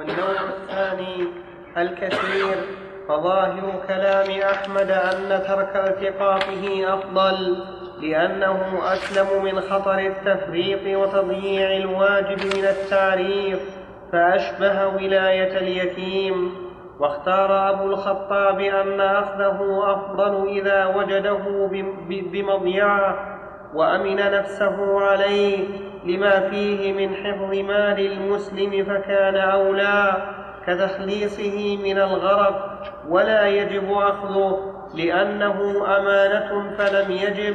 والنوع الثاني الكثير فظاهر كلام أحمد أن ترك التقاطه أفضل لأنه أسلم من خطر التفريط وتضييع الواجب من التعريف فأشبه ولاية اليتيم. واختار أبو الخطاب أن أخذه أفضل إذا وجده بمضيعة. وأمن نفسه عليه لما فيه من حفظ مال المسلم فكان أولى كتخليصه من الغرق ولا يجب أخذه لأنه أمانة فلم يجب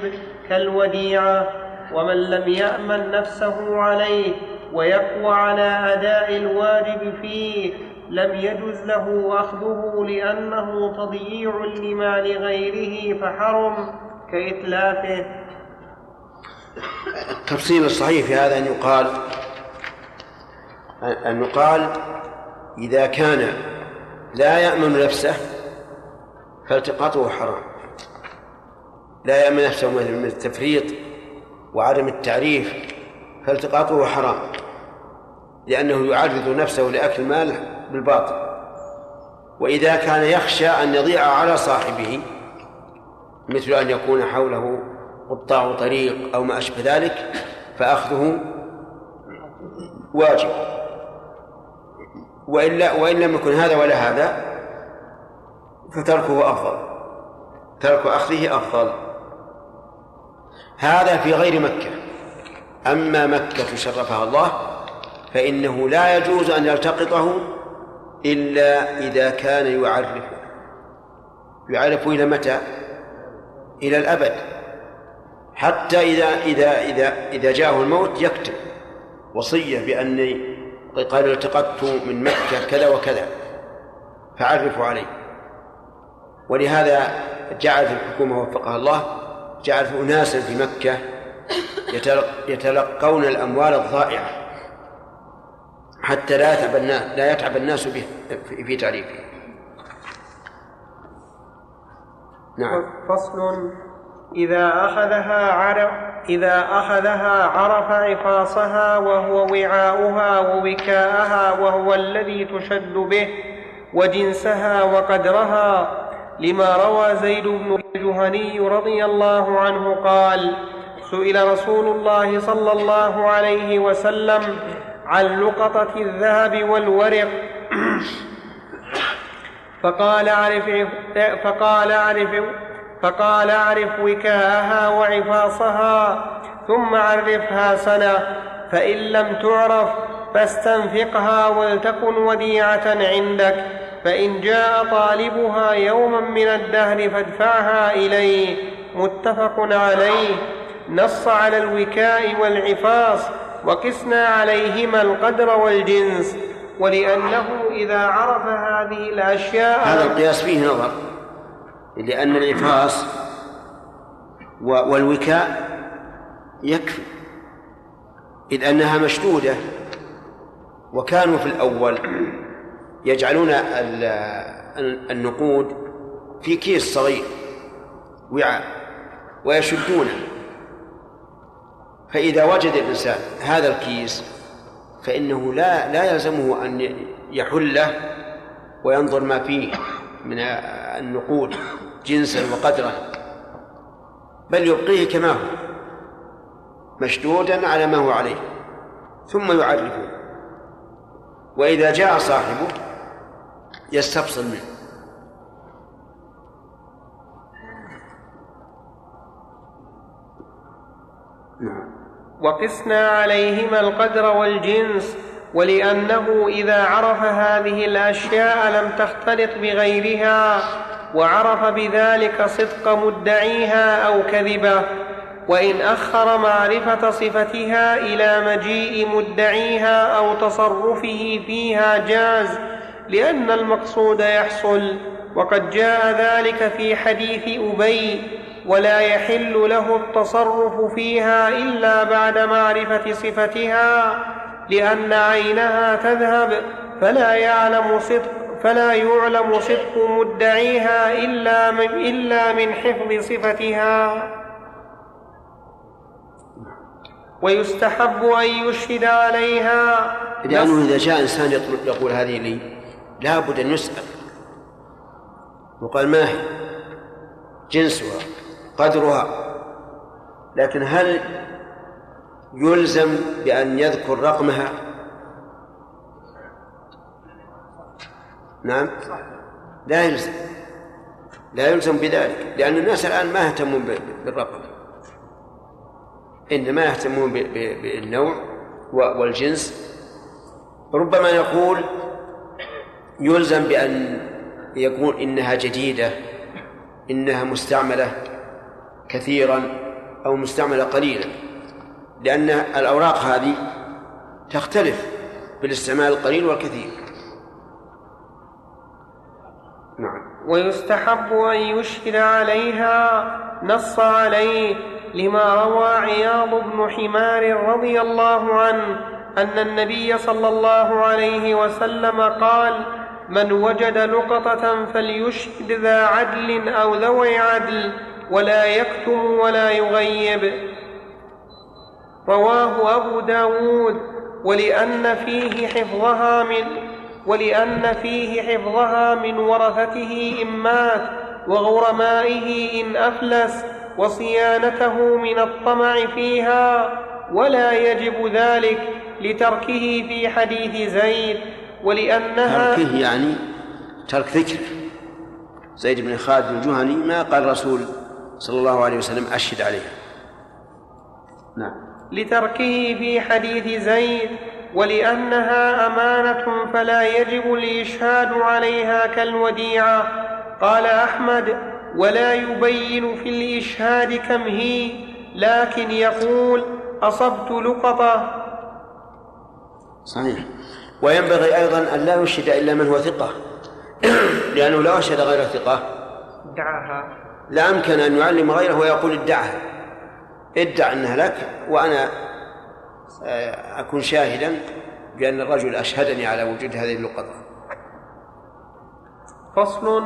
كالوديعة ومن لم يأمن نفسه عليه ويقوى على أداء الواجب فيه لم يجز له أخذه لأنه تضييع لمال غيره فحرم كإتلافه التفصيل الصحيح في هذا أن يقال أن يقال إذا كان لا يأمن نفسه فالتقاطه حرام. لا يأمن نفسه من التفريط وعدم التعريف فالتقاطه حرام لأنه يعرض نفسه لأكل المال بالباطل. وإذا كان يخشى أن يضيع على صاحبه مثل أن يكون حوله قطاع طريق أو ما أشبه ذلك فأخذه واجب. وإلا وإن لم يكن هذا ولا هذا فتركه أفضل. ترك أخذه أفضل. هذا في غير مكة. أما مكة شرفها الله فإنه لا يجوز أن يلتقطه إلا إذا كان يعرف. يعرف إلى متى؟ إلى الأبد. حتى إذا إذا إذا إذا جاءه الموت يكتب وصية بأني قال التقطت من مكة كذا وكذا فعرفوا عليه ولهذا جعلت الحكومة وفقها الله جعلت أناسا في مكة يتلقون الأموال الضائعة حتى لا يتعب الناس لا يتعب الناس به في تعريفه. نعم. فصل إذا أخذها عرف إذا أخذها عرف عفاصها وهو وعاؤها ووكاءها وهو الذي تشد به وجنسها وقدرها. لما روى زيد بن الجهني رضي الله عنه قال سئل رسول الله صلى الله عليه وسلم عن لقطة الذهب والورق. فقال اعرف فقال اعرف فقال اعرف وكاءها وعفاصها ثم عرفها سنة فإن لم تعرف فاستنفقها ولتكن وديعة عندك فإن جاء طالبها يوما من الدهر فادفعها إليه متفق عليه. نص على الوكاء والعفاص وقسنا عليهما القدر والجنس ولأنه إذا عرف هذه الأشياء هذا القياس فيه نظر. لأن الإفراس والوكاء يكفي إذ أنها مشدودة. وكانوا في الأول يجعلون النقود في كيس صغير وعاء ويشدونه. فإذا وجد الإنسان هذا الكيس فإنه لا لا يلزمه أن يحله وينظر ما فيه من النقود. جنسا وقدرا بل يبقيه كما هو مشدودا على ما هو عليه ثم يعرفه. وإذا جاء صاحبه يستفصل منه. نعم. وقسنا عليهما القدر والجنس ولأنه إذا عرف هذه الأشياء لم تختلط بغيرها. وعرف بذلك صدق مدعيها أو كذبه وإن أخر معرفة صفتها إلى مجيء مدعيها أو تصرفه فيها جاز لأن المقصود يحصل وقد جاء ذلك في حديث أبي ولا يحل له التصرف فيها إلا بعد معرفة صفتها لأن عينها تذهب فلا يعلم صدق فلا يعلم صدق مدعيها إلا من, إلا من حفظ صفتها. ويستحب أن يشهد عليها. لأنه إذا جاء إنسان يقول هذه لي لابد أن يسأل. وقال ما هي؟ جنسها قدرها. لكن هل يلزم بأن يذكر رقمها؟ نعم؟ لا يلزم. لا يلزم بذلك لأن الناس الآن ما يهتمون بالرقم. إنما يهتمون بالنوع والجنس. ربما يقول يلزم بأن يقول إنها جديدة إنها مستعملة كثيرا أو مستعملة قليلا لأن الأوراق هذه تختلف بالاستعمال القليل والكثير نعم ويستحب أن يشهد عليها نص عليه لما روى عياض بن حمار رضي الله عنه أن النبي صلى الله عليه وسلم قال من وجد لقطة فليشهد ذا عدل أو ذوي عدل ولا يكتم ولا يغيب. رواه أبو داود ولأن فيه حفظها من ولأن فيه حفظها من ورثته إن مات وغرمائه إن أفلس وصيانته من الطمع فيها ولا يجب ذلك لتركه في حديث زيد ولأنها تركه يعني ترك ذكره زيد بن خالد الجهني ما قال الرسول صلى الله عليه وسلم أشهد عليه. نعم. لتركه في حديث زيد ولأنها أمانة فلا يجب الإشهاد عليها كالوديعة. قال أحمد ولا يبين في الإشهاد كم هي لكن يقول أصبت لقطة. صحيح. وينبغي أيضا أن لا يشهد إلا من هو ثقة. لأنه لو أشهد غير ثقة. ادعاها لا أمكن أن يعلم غيره ويقول ادعها. ادع أنها لك وأنا أكون شاهدا بأن الرجل أشهدني على وجود هذه اللقطة. فصل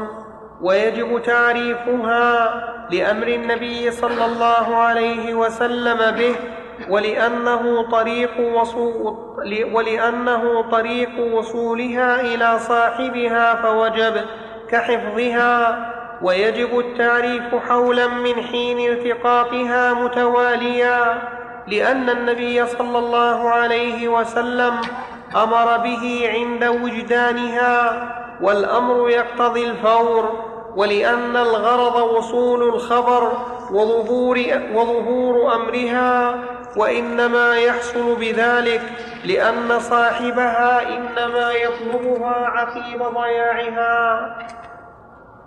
ويجب تعريفها لأمر النبي صلى الله عليه وسلم به ولأنه طريق وصول ولأنه طريق وصولها إلى صاحبها فوجب كحفظها. ويجب التعريف حولا من حين التقاطها متواليا. لأن النبي صلى الله عليه وسلم أمر به عند وجدانها والأمر يقتضي الفور ولأن الغرض وصول الخبر وظهور, وظهور أمرها وإنما يحصل بذلك لأن صاحبها إنما يطلبها عقيب ضياعها.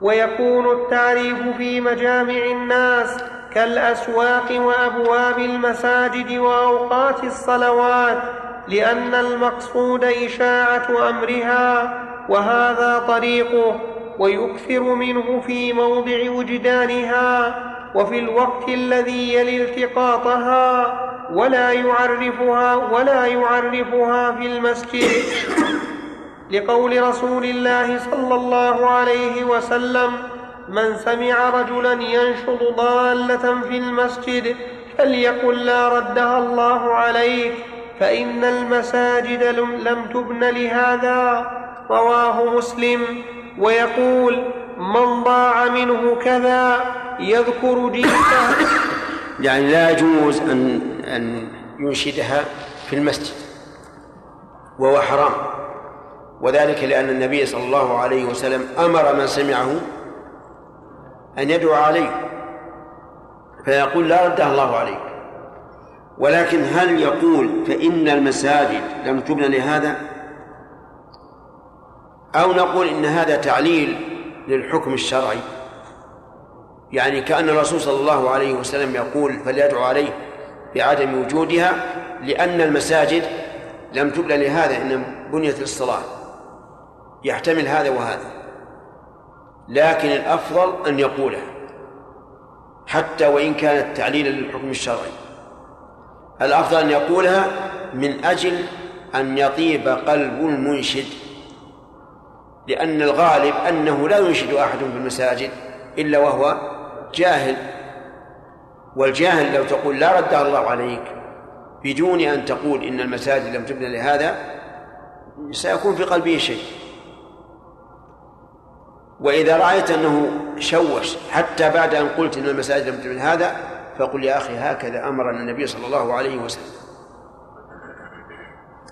ويكون التعريف في مجامع الناس كالأسواق وأبواب المساجد وأوقات الصلوات لأن المقصود إشاعة أمرها وهذا طريقه ويكثر منه في موضع وجدانها وفي الوقت الذي يلي التقاطها ولا يعرفها ولا يعرفها في المسجد. لقول رسول الله صلى الله عليه وسلم من سمع رجلا ينشط ضالة في المسجد فليقل لا ردها الله عليك فإن المساجد لم تبن لهذا. رواه مسلم ويقول من ضاع منه كذا يذكر جنسه يعني لا يجوز ان أن ينشدها في المسجد وهو حرام. وذلك لأن النبي صلى الله عليه وسلم أمر من سمعه أن يدعو عليه فيقول لا ردها الله عليك. ولكن هل يقول فإن المساجد لم تبنى لهذا؟ أو نقول إن هذا تعليل للحكم الشرعي؟ يعني كأن الرسول صلى الله عليه وسلم يقول فليدعو عليه بعدم وجودها لأن المساجد لم تبنى لهذا إن بنيت للصلاة. يحتمل هذا وهذا. لكن الأفضل أن يقولها حتى وإن كانت تعليلا للحكم الشرعي. الأفضل أن يقولها من أجل أن يطيب قلب المنشد لأن الغالب أنه لا ينشد أحد في المساجد إلا وهو جاهل. والجاهل لو تقول لا ردها الله عليك بدون أن تقول إن المساجد لم تبنى لهذا سيكون في قلبه شيء. وإذا رأيت أنه شوش حتى بعد أن قلت أن المساجد لم تعمل هذا فقل يا أخي هكذا أمرنا النبي صلى الله عليه وسلم.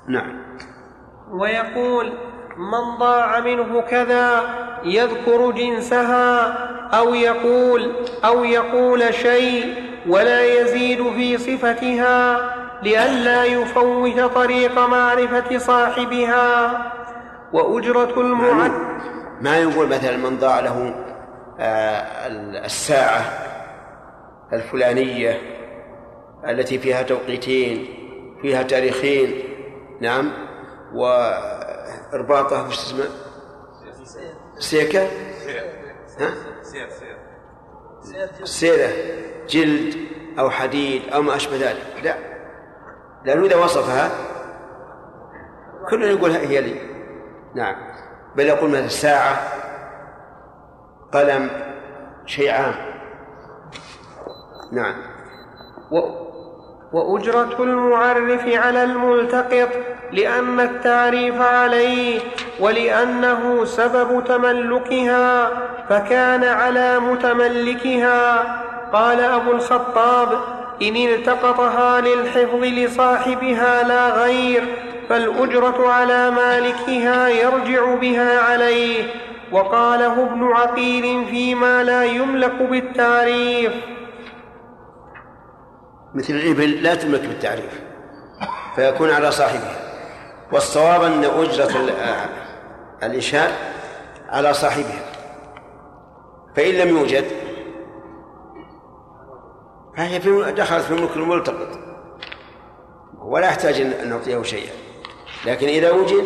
نعم. ويقول من ضاع منه كذا يذكر جنسها أو يقول أو يقول شيء ولا يزيد في صفتها لئلا يفوت طريق معرفة صاحبها. وأجرة المعد ما يقول مثلا من ضاع له آه، الساعة الفلانية التي فيها توقيتين فيها تاريخين نعم وإرباطها وش اسمه؟ سيكة ها؟ سيرة جلد أو حديد أو ما أشبه ذلك. لا. لأنه إذا وصفها كل يقول هي لي. نعم. بل يقول مثلا ساعة قلم شيء عام نعم وأجرة المعرف على الملتقط لأن التعريف عليه ولأنه سبب تملكها فكان على متملكها. قال أبو الخطاب إن التقطها للحفظ لصاحبها لا غير فالأجرة على مالكها يرجع بها عليه. وقاله ابن عقيل فيما لا يملك بالتعريف. مثل الإبل لا تملك بالتعريف فيكون على صاحبها. والصواب أن أجرة الإنشاء على صاحبها. فإن لم يوجد فهي في دخلت في ملك الملتقط. ولا يحتاج أن نعطيه شيئا. لكن إذا وجد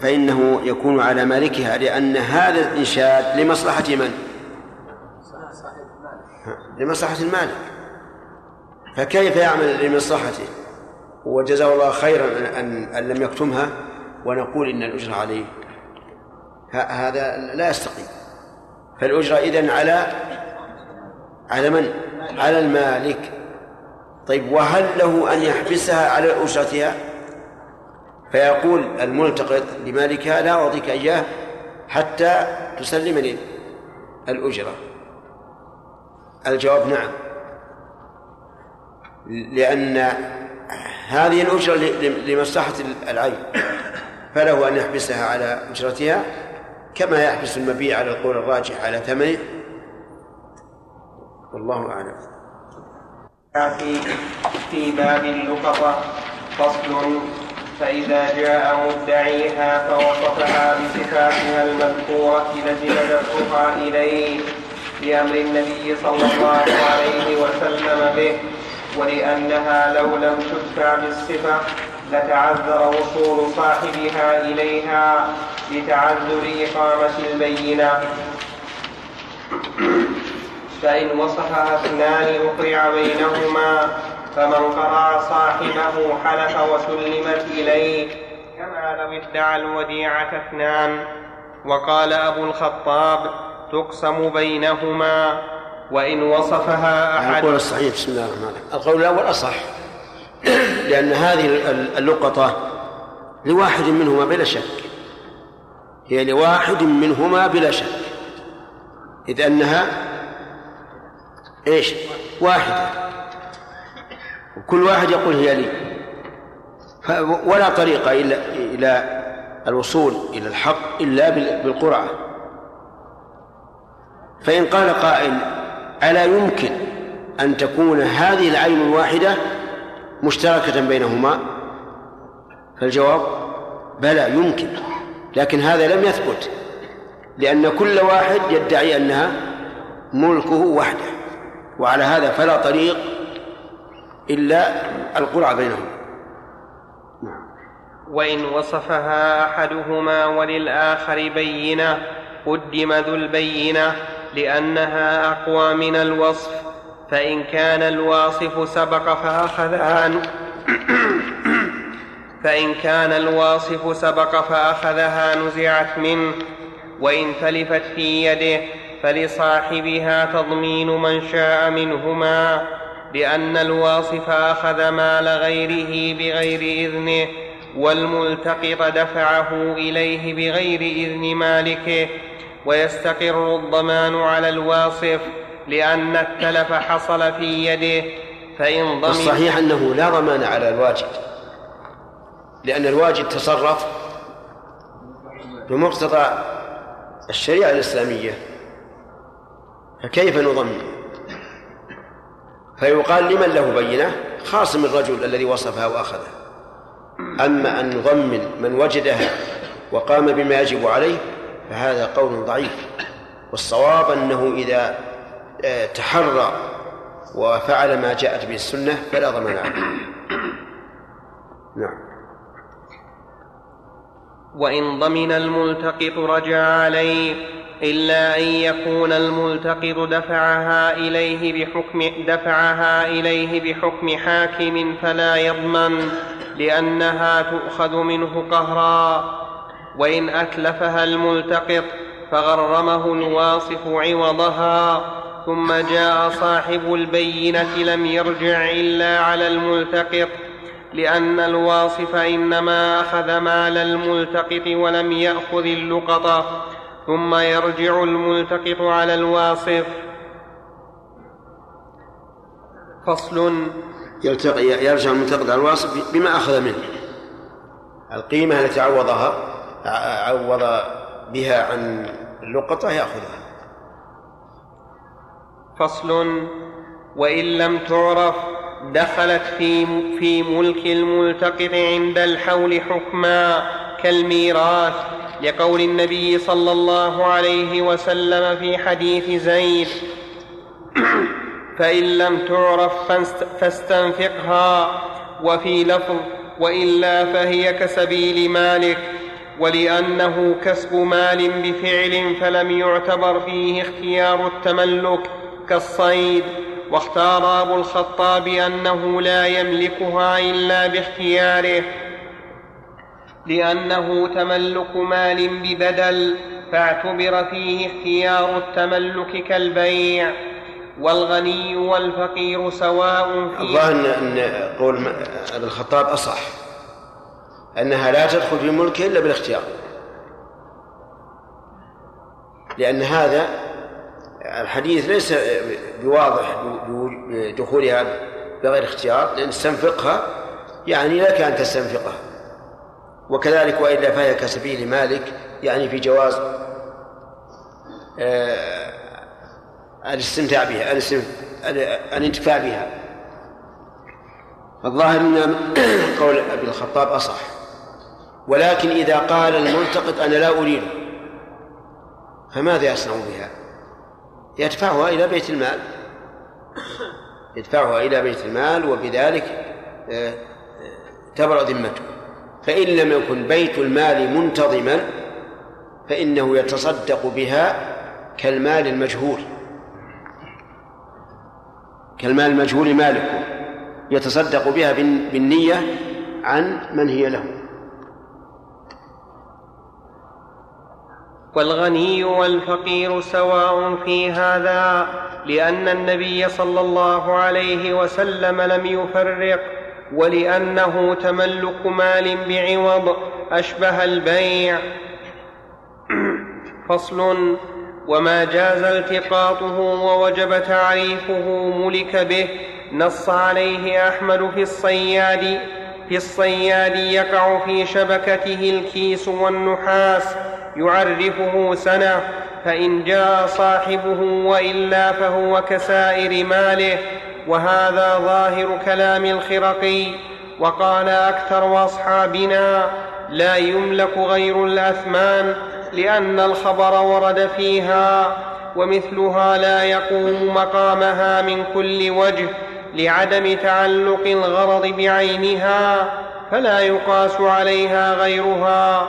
فإنه يكون على مالكها لأن هذا الإنشاد لمصلحة من؟ لمصلحة المالك. فكيف يعمل لمصلحته؟ وجزاه الله خيرا أن, أن لم يكتمها ونقول إن الأجرة عليه. هذا لا يستقيم. فالأجرة إذن على على من؟ على المالك. طيب وهل له أن يحبسها على أجرتها فيقول الملتقط لمالكها لا أعطيك إياه حتى تسلمني الأجرة. الجواب نعم. لأن هذه الأجرة لمصلحة العين فله أن يحبسها على أجرتها كما يحبس المبيع على القول الراجح على ثمنه. والله أعلم. في في باب اللقطة فصل فإذا جاء مدعيها فوصفها بصفاتها المذكورة لزم دفعها إليه لأمر النبي صلى الله عليه وسلم به ولأنها لو لم تدفع بالصفة لتعذر وصول صاحبها إليها لتعذر إقامة البينة. فإن وصفها اثنان أقرع بينهما فمن قرع صاحبه حلف وسلمت إليه كما لو ادعى الوديعة اثنان وقال أبو الخطاب تقسم بينهما وإن وصفها أحد. القول الصحيح بسم الله الرحمن الرحيم. القول الأول أصح لأن هذه اللقطة لواحد منهما بلا شك. هي لواحد منهما بلا شك. إذ أنها إيش؟ واحدة. وكل واحد يقول هي لي. ولا طريق إلا إلى الوصول إلى الحق إلا بالقرعة. فإن قال قائل ألا يمكن أن تكون هذه العين الواحدة مشتركة بينهما؟ فالجواب بلى يمكن. لكن هذا لم يثبت لأن كل واحد يدعي أنها ملكه وحده. وعلى هذا فلا طريق إلا القرعة بينهم نعم. وإن وصفها أحدهما وللآخر بينة قدم ذو البينة لأنها أقوى من الوصف فإن كان الواصف سبق فأخذها فإن كان الواصف سبق فأخذها نزعت منه وإن تلفت في يده فلصاحبها تضمين من شاء منهما لأن الواصف أخذ مال غيره بغير إذنه والملتقط دفعه إليه بغير إذن مالكه ويستقر الضمان على الواصف لأن التلف حصل في يده فإن ضمن الصحيح أنه لا ضمان على الواجد لأن الواجد تصرف بمقتضى الشريعة الإسلامية فكيف نضمن؟ فيقال لمن له بينة؟ خاصم الرجل الذي وصفها وأخذها. أما أن نضمن من وجدها وقام بما يجب عليه فهذا قول ضعيف. والصواب أنه إذا آه، تحرى وفعل ما جاءت به السنة فلا ضمان عليه نعم. وإن ضمن الملتقط رجع عليه إلا أن يكون الملتقط دفعها إليه بحكم دفعها إليه بحكم حاكم فلا يضمن لأنها تؤخذ منه قهرا. وإن أتلفها الملتقط فغرمه الواصف عوضها ثم جاء صاحب البينة لم يرجع إلا على الملتقط لأن الواصف إنما أخذ مال الملتقط ولم يأخذ اللقطة ثم يرجع الملتقط على الواصف. فصل. يلتقي يرجع الملتقط على الواصف بما أخذ منه. القيمة التي عوضها عوض بها عن اللقطة يأخذها. فصل. وإن لم تعرف دخلت في في ملك الملتقط عند الحول حكما كالميراث لقول النبي صلى الله عليه وسلم في حديث زيد فإن لم تعرف فاستنفقها وفي لفظ وإلا فهي كسبيل مالك ولأنه كسب مال بفعل فلم يعتبر فيه اختيار التملك كالصيد. واختار أبو الخطاب أنه لا يملكها إلا باختياره. لأنه تملك مال ببدل فاعتبر فيه اختيار التملك كالبيع. والغني والفقير سواء في الظاهر أن قول ابن الخطاب أصح. أنها لا تدخل في ملكه إلا بالاختيار. لأن هذا الحديث ليس بواضح بدخولها بغير اختيار لأن استنفقها يعني لك أن تستنفقها. وكذلك وإلا فهي كسبيل مالك يعني في جواز آه، الاستمتاع بها الانتفاع بها. الظاهر إن قول أبي الخطاب أصح. ولكن إذا قال الملتقط أنا لا أريد فماذا يصنع بها؟ يدفعها إلى بيت المال. يدفعها إلى بيت المال وبذلك آه، تبرأ ذمته. فإن لم يكن بيت المال منتظما فإنه يتصدق بها كالمال المجهول. كالمال المجهول مالكه يتصدق بها بالنية عن من هي له. والغني والفقير سواء في هذا لأن النبي صلى الله عليه وسلم لم يفرق ولأنه تملك مال بعوض أشبه البيع. فصل وما جاز التقاطه ووجب تعريفه ملك به. نص عليه أحمد في الصياد. في الصياد يقع في شبكته الكيس والنحاس. يعرفه سنة. فإن جاء صاحبه وإلا فهو كسائر ماله. وهذا ظاهر كلام الخرقي وقال أكثر أصحابنا لا يملك غير الأثمان لأن الخبر ورد فيها ومثلها لا يقوم مقامها من كل وجه لعدم تعلق الغرض بعينها فلا يقاس عليها غيرها.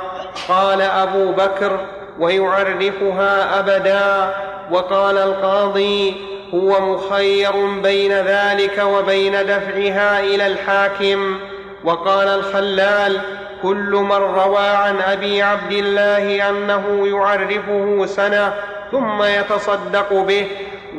قال أبو بكر ويعرفها أبدا وقال القاضي هو مخير بين ذلك وبين دفعها إلى الحاكم. وقال الخلال كل من روى عن أبي عبد الله أنه يعرفه سنة ثم يتصدق به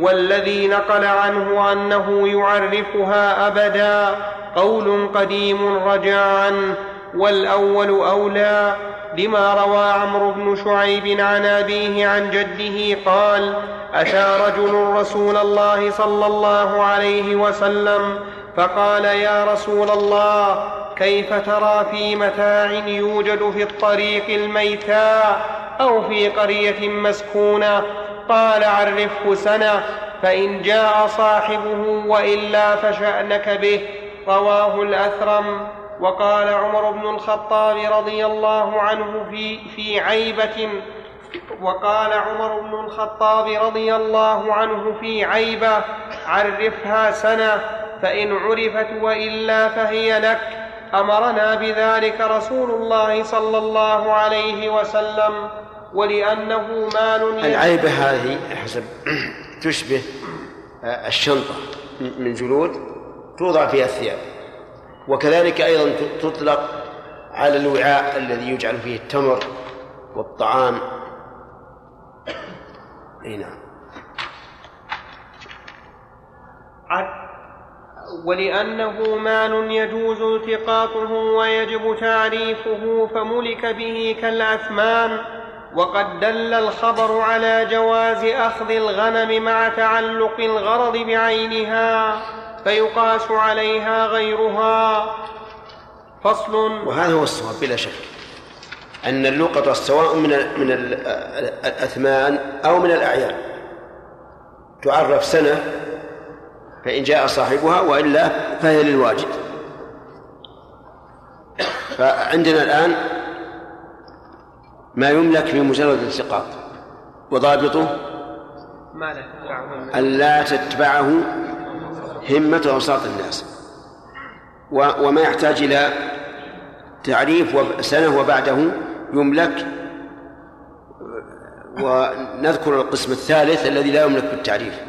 والذي نقل عنه أنه يعرفها أبدا قول قديم رجع عنه والأول أولى لما روى عمرو بن شعيب عن أبيه عن جده قال أتى رجل رسول الله صلى الله عليه وسلم فقال يا رسول الله كيف ترى في متاع يوجد في الطريق الميتاء أو في قرية مسكونة؟ قال عرفه سنة فإن جاء صاحبه وإلا فشأنك به. رواه الأثرم. وقال عمر بن الخطاب رضي الله عنه في في عيبة وقال عمر بن الخطاب رضي الله عنه في عيبة عرفها سنة فإن عرفت وإلا فهي لك. أمرنا بذلك رسول الله صلى الله عليه وسلم ولأنه مال العيبة هذه حسب تشبه الشنطة من جلود توضع فيها الثياب. وكذلك أيضا تطلق على الوعاء الذي يجعل فيه التمر والطعام. أي نعم. ولأنه مال يجوز التقاطه ويجب تعريفه فملك به كالأثمان وقد دل الخبر على جواز أخذ الغنم مع تعلق الغرض بعينها. فيقاس عليها غيرها. فصل. وهذا هو الصواب بلا شك. أن اللقطة سواء من من الأثمان أو من الأعيان تعرف سنة فإن جاء صاحبها وإلا فهي للواجد فعندنا الآن ما يملك بمجرد الالتقاط وضابطه ألا تتبعه همة أوساط الناس. وما يحتاج إلى تعريف سنة وبعده يملك ونذكر القسم الثالث الذي لا يملك بالتعريف.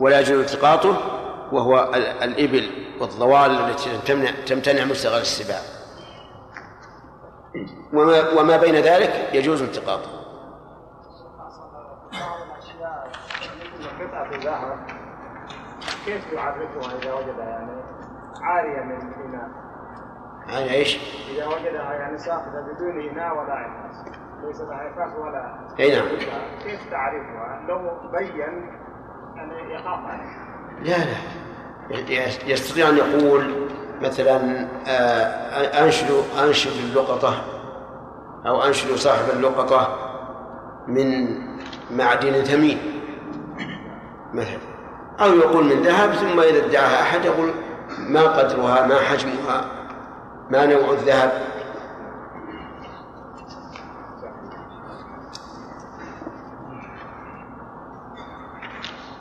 ولا يجوز التقاطه وهو الإبل والضوال التي تمنع تمتنع مستغل السباع. وما, وما بين ذلك يجوز التقاطه. كيف يعرفها إذا وجدها يعني عارية من اناء؟ عارية إيش؟ إذا وجدها يعني ساقطة بدون اناء ولا عفاس ليس لها عفاس ولا أي نعم كيف تعرفها؟ لو بين يعني يخاف عليه لا لا يستطيع أن يقول مثلا آه، انشد انشد اللقطة أو انشد صاحب اللقطة من معدن ثمين مثلا أو يقول من ذهب ثم إذا ادعاها أحد يقول ما قدرها ما حجمها ما نوع الذهب؟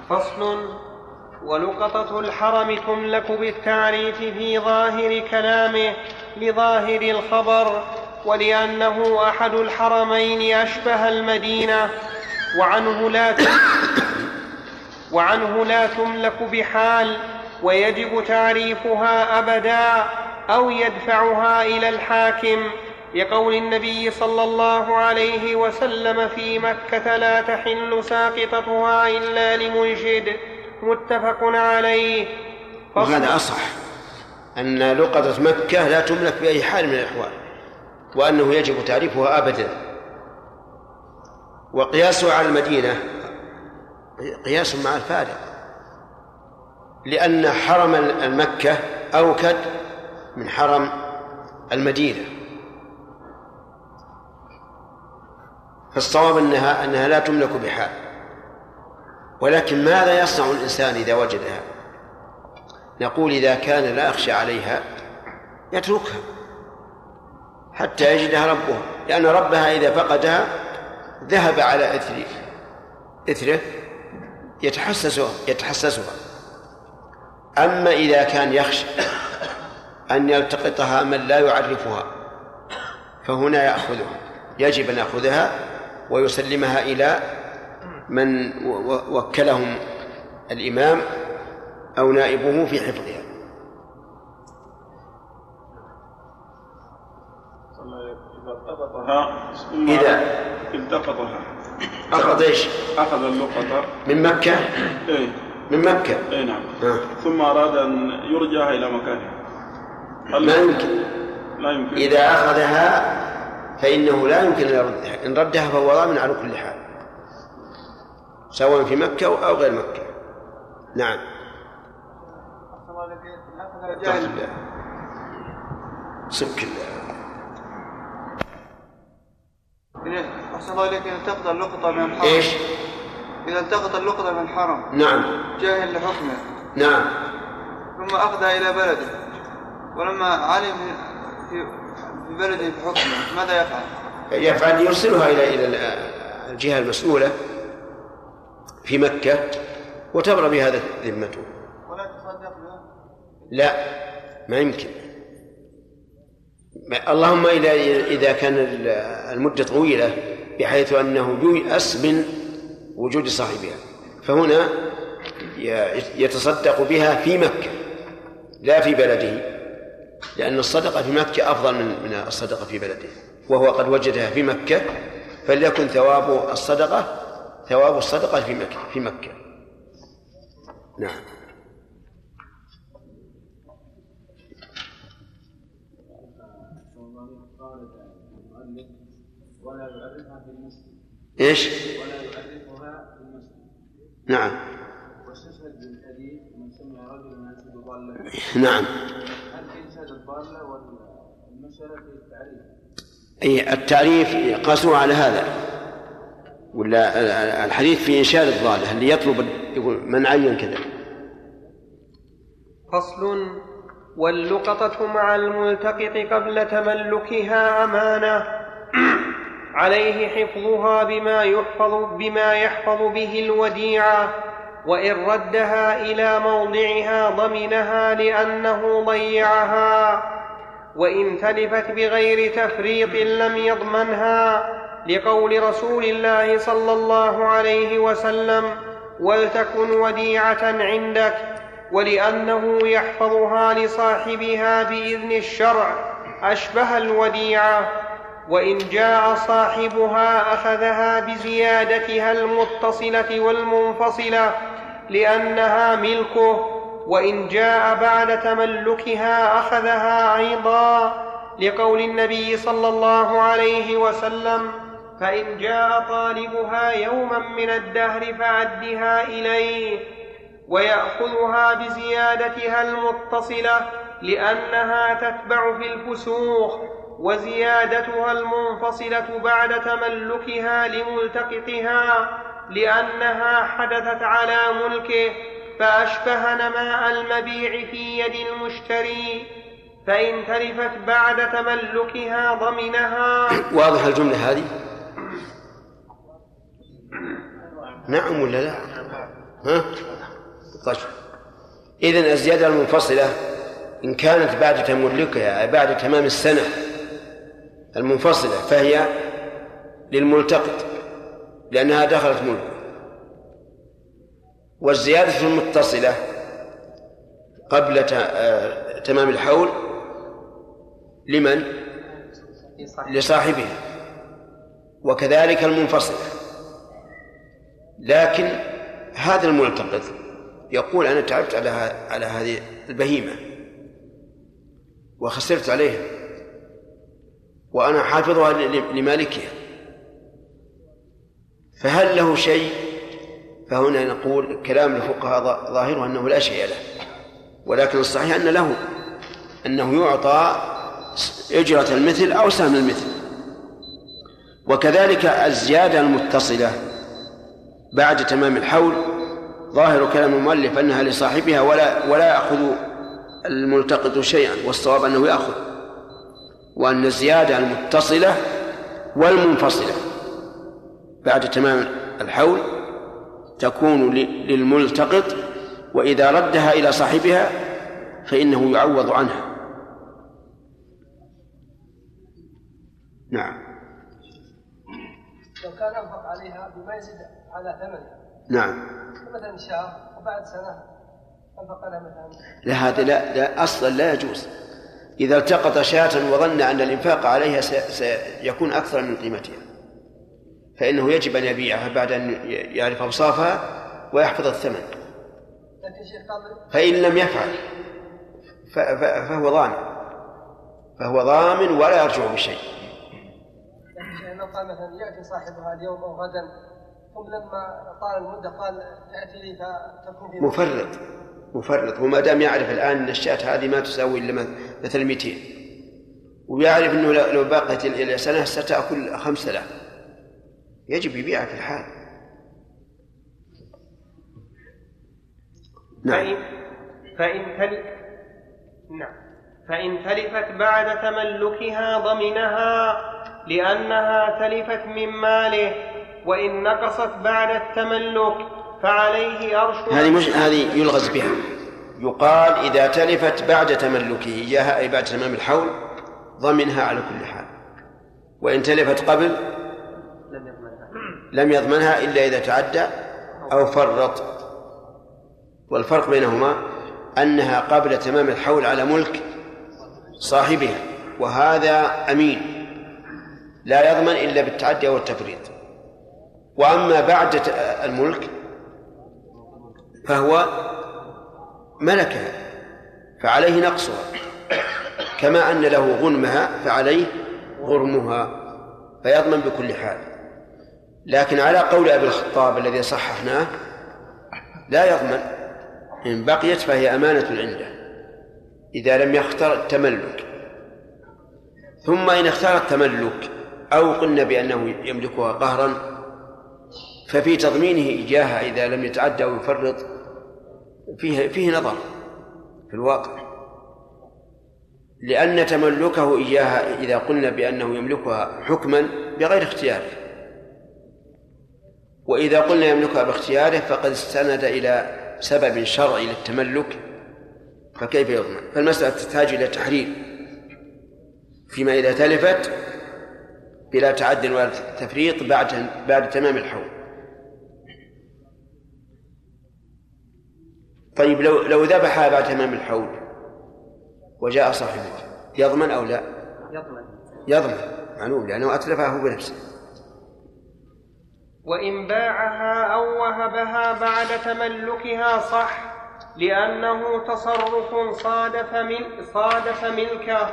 فصل ولقطة الحرم تملك بالتعريف في ظاهر كلامه لظاهر الخبر ولأنه أحد الحرمين أشبه المدينة وعنه لا وعنه لا تملك بحال ويجب تعريفها أبدا أو يدفعها إلى الحاكم لقول النبي صلى الله عليه وسلم في مكة لا تحل ساقطتها إلا لمنشد متفق عليه. وهذا أصح أن لقطة مكة لا تملك بأي حال من الأحوال وأنه يجب تعريفها أبدا. وقياسه على المدينة قياس مع الفارق. لأن حرم المكة أوكد من حرم المدينة. فالصواب أنها أنها لا تملك بحال. ولكن ماذا يصنع الإنسان إذا وجدها؟ نقول إذا كان لا يخشى عليها يتركها حتى يجدها ربها لأن ربها إذا فقدها ذهب على إثر إثره يتحسسها يتحسسها. أما إذا كان يخشى أن يلتقطها من لا يعرفها فهنا يأخذها يجب أن يأخذها ويسلمها إلى من وكلهم الإمام أو نائبه في حفظها. إذا التقطها. أخذ إيش؟ أخذ اللقطة من مكة؟ إيه. من مكة؟ إيه نعم. آه. ثم أراد أن يرجعها إلى مكانها ما يمكن. لا يمكن. إذا أخذها فإنه لا يمكن أن يردها. إن ردها فهو ضامن على كل حال. سواء في مكة أو غير مكة. نعم. سك الله. أحسن الله إليك. إذا التقط اللقطة من الحرم. إيش؟ إذا التقط اللقطة من الحرم. نعم. جاهل لحكمه. نعم. ثم أخذها إلى بلده. ولما علم في بلده في حكمه ماذا يفعل؟ يفعل يرسلها إلى إلى الجهة المسؤولة في مكة وتبرأ بهذا ذمته ولا تصدق لا. ما يمكن. اللهم إذا إذا كان ال- المدة طويلة بحيث أنه ييأس من وجود صاحبها. فهنا يتصدق بها في مكة لا في بلده. لأن الصدقة في مكة أفضل من من الصدقة في بلده. وهو قد وجدها في مكة فليكن ثواب الصدقة ثواب الصدقة في مكة في مكة. نعم ولا يعرفها في المسلم إيش؟ ولا يعرفها نعم. واستشهد بالحديث من سمع رجلا ينشد ضالا نعم. هل في انشاد الضالة في التعريف؟ أي التعريف قاسوه على هذا. ولا الحديث في إنشاد الضالة اللي يطلب يقول من عين كذا. فصل. واللقطة مع الملتقط قبل تملكها أمانة. عليه حفظها بما يحفظ بما يحفظ به الوديعة. وإن ردها إلى موضعها ضمنها لأنه ضيعها. وإن تلفت بغير تفريط لم يضمنها. لقول رسول الله صلى الله عليه وسلم ولتكن وديعة عندك ولأنه يحفظها لصاحبها بإذن الشرع أشبه الوديعة. وإن جاء صاحبها أخذها بزيادتها المتصلة والمنفصلة لأنها ملكه وإن جاء بعد تملكها أخذها أيضا لقول النبي صلى الله عليه وسلم فإن جاء طالبها يوما من الدهر فأدها إليه ويأخذها بزيادتها المتصلة لأنها تتبع في الفسوق. وزيادتها المنفصلة بعد تملكها لملتقطها لأنها حدثت على ملكه فأشبه نماء المبيع في يد المشتري فإن تلفت بعد تملكها ضمنها. واضح الجملة هذه؟ نعم ولا لا؟ ها؟ طيب. إذن الزيادة المنفصلة إن كانت بعد تملكها بعد تمام السنة المنفصلة فهي للملتقط لأنها دخلت ملكه. والزيادة المتصلة قبل آه، تمام الحول لمن؟ لصاحبها وكذلك المنفصلة. لكن هذا الملتقط يقول أنا تعبت على على هذه البهيمة وخسرت عليها وأنا حافظها لمالكها. فهل له شيء؟ فهنا نقول كلام الفقهاء ظا- ظاهره أنه لا شيء له. ولكن الصحيح أن له أنه يعطى أجرة المثل أو سهم المثل. وكذلك الزيادة المتصلة بعد تمام الحول ظاهر كلام المؤلف أنها لصاحبها ولا ولا يأخذ الملتقط شيئا والصواب أنه يأخذ. وأن الزيادة المتصلة والمنفصلة. بعد تمام الحول تكون للملتقط وإذا ردها إلى صاحبها فإنه يعوض عنها. نعم. لو كان انفق عليها بما يزيد على ثمنها. نعم. مثلا شهر وبعد سنة انفق لها مثلا. لا هذا لا, لا أصلا لا يجوز. إذا التقط شاة وظن أن الإنفاق عليها سي- سيكون أكثر من قيمتها. فإنه يجب أن يبيعها بعد أن يعرف أوصافها ويحفظ الثمن. فإن لم يفعل فهو ضامن فهو ضامن ولا يرجع بشيء. لكن لو قال مثلا يأتي صاحبها اليوم أو غدا ثم لما طال المدة قال تأتي لي فتكون مفرط. مفرط. وما دام يعرف الآن أن الشاة هذه ما تساوي إلا مثل 200 ويعرف إنه لو بقيت إلى سنة ستأكل 5000 يجب يبيعها في الحال نعم. فإن فإن تل... نعم. فإن تلفت بعد تملكها ضمنها لأنها تلفت من ماله وإن نقصت بعد التملك فعليه أرش هذه مش هذه يلغز بها. يقال إذا تلفت بعد تملكه إياها أي بعد تمام الحول ضمنها على كل حال. وإن تلفت قبل لم يضمنها لم يضمنها إلا إذا تعدى أو فرط. والفرق بينهما أنها قبل تمام الحول على ملك صاحبها وهذا أمين. لا يضمن إلا بالتعدي أو التفريط وأما بعد الملك فهو ملكها فعليه نقصها. كما أن له غنمها فعليه غرمها فيضمن بكل حال. لكن على قول أبي الخطاب الذي صححناه لا يضمن. إن بقيت فهي أمانة عنده إذا لم يختر التملك. ثم إن اختار التملك أو قلنا بأنه يملكها قهرا ففي تضمينه إياها إذا لم يتعدى أو يفرط. فيه فيه نظر في الواقع لأن تملكه إياها إذا قلنا بأنه يملكها حكما بغير اختياره وإذا قلنا يملكها باختياره فقد استند إلى سبب شرعي للتملك فكيف يضمن؟ فالمسألة تحتاج إلى تحرير فيما إذا تلفت بلا تعد ولا تفريط بعد بعد تمام الحول. طيب لو لو ذبحها بعد تمام الحول وجاء صاحبه يضمن أو لا؟ يضمن يضمن معلوم لأنه أتلفها هو بنفسه. وإن باعها أو وهبها بعد تملكها صح لأنه تصرف صادف مل صادف ملكه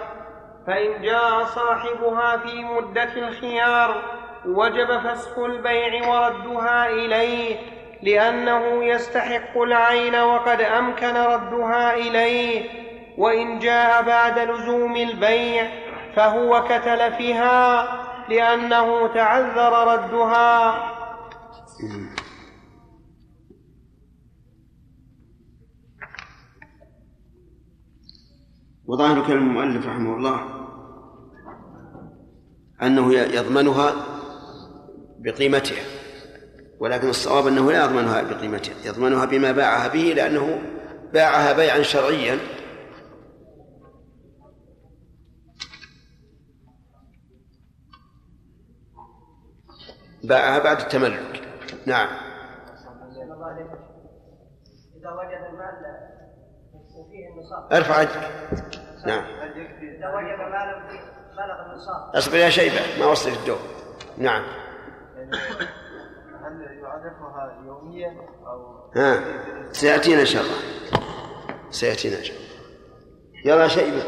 فإن جاء صاحبها في مدة الخيار وجب فسخ البيع وردها إليه لأنه يستحق العين وقد أمكن ردها إليه وإن جاء بعد لزوم البيع فهو كتلفها لأنه تعذر ردها. وظاهر كلام المؤلف رحمه الله أنه يضمنها بقيمتها. ولكن الصواب أنه لا يضمنها بقيمتها يضمنها بما باعها به لأنه باعها بيعا شرعيا. باعها بعد التملك. نعم. إذا وجد المال وفيه النصاب. أرفع يدك. نعم. إذا وجد مالا النصاب. أصبر يا شيبة ما وصلت الدور. نعم. هل يعرفها يوميا أو ها. سيأتينا إن شاء الله. سيأتينا إن شاء الله. يلا شيبة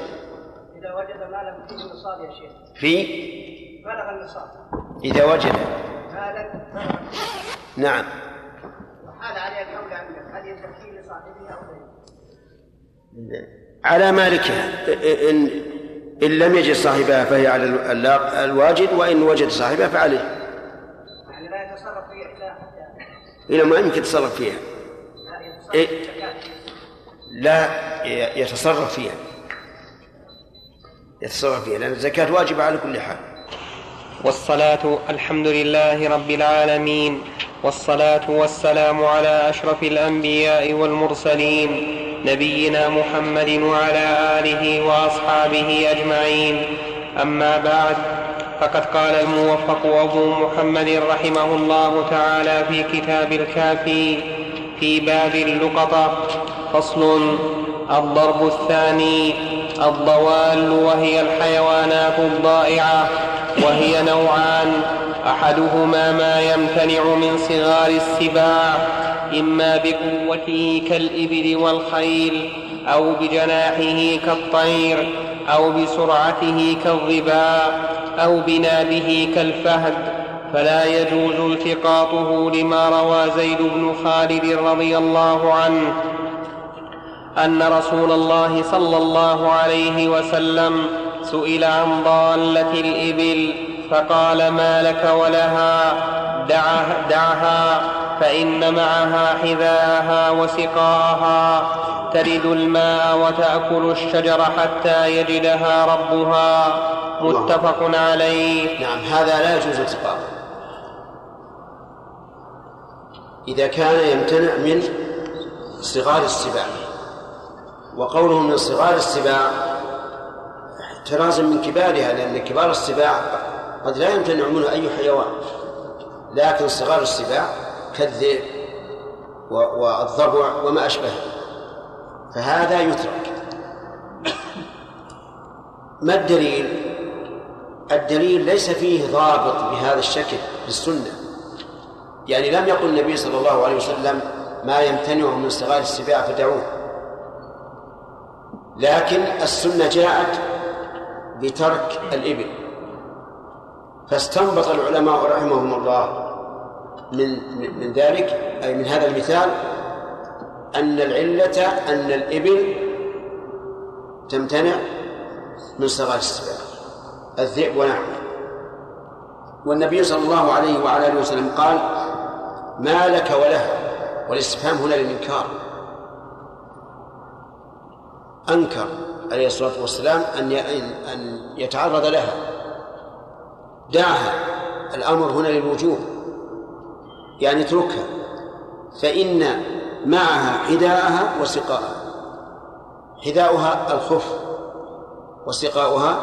إذا وجد مالا فيه النصاب يا شيخ. في؟ بلغ النصاب؟ إذا وجد. مالا بلغ نعم. وحال عليه الحول عنده هل يزكيه لصاحبه أو غيره؟ على مالكها إن إن لم يجد صاحبها فهي على ال- الواجد وإن وجد صاحبها فعليه. لا يتصرف إلى ما يمكن يتصرف فيها. لا يتصرف إيه. لا يتصرف فيها. يتصرف فيها لأن الزكاة واجبة على كل حال. والصلاة الحمد لله رب العالمين والصلاة والسلام على أشرف الأنبياء والمرسلين نبينا محمد وعلى آله وأصحابه أجمعين. أما بعد فقد قال الموفق أبو محمد رحمه الله تعالى في كتاب الكافي في باب اللقطة فصل الضرب الثاني الضوال وهي الحيوانات الضائعة وهي نوعان أحدهما ما يمتنع من صغار السباع إما بقوته كالإبل والخيل أو بجناحه كالطير أو بسرعته كالظباء أو بنابه كالفهد فلا يجوز التقاطه لما روى زيد بن خالد رضي الله عنه أن رسول الله صلى الله عليه وسلم سئل عن ضالة الإبل. فقال ما لك ولها؟ دعها, دعها فإن معها حذاءها وسقاءها ترد الماء وتأكل الشجر حتى يجدها ربها. متفق عليه. نعم هذا لا يجوز التقاطه إذا كان يمتنع من صغار السباع. وقوله من صغار السباع احتراز من كبارها لأن كبار السباع قد لا يمتنع منه أي حيوان لكن صغار السباع كالذئب والضبع وما أشبهه. فهذا يترك. ما الدليل؟ الدليل ليس فيه ضابط بهذا الشكل في السنة يعني لم يقل النبي صلى الله عليه وسلم ما يمتنع من صغار السباع فدعوه. لكن السنة جاءت بترك الإبل. فاستنبط العلماء رحمهم الله من من ذلك أي من هذا المثال أن العلة أن الإبل تمتنع من صغار السباع الذئب ونحوه. والنبي صلى الله عليه وعلى آله وسلم قال ما لك ولها والاستفهام هنا للإنكار. أنكر عليه الصلاة والسلام أن أن يتعرض لها. دعها. الأمر هنا للوجوب. يعني اتركها. فإن معها حذاءها وسقاءها. حذاؤها الخف وسقاؤها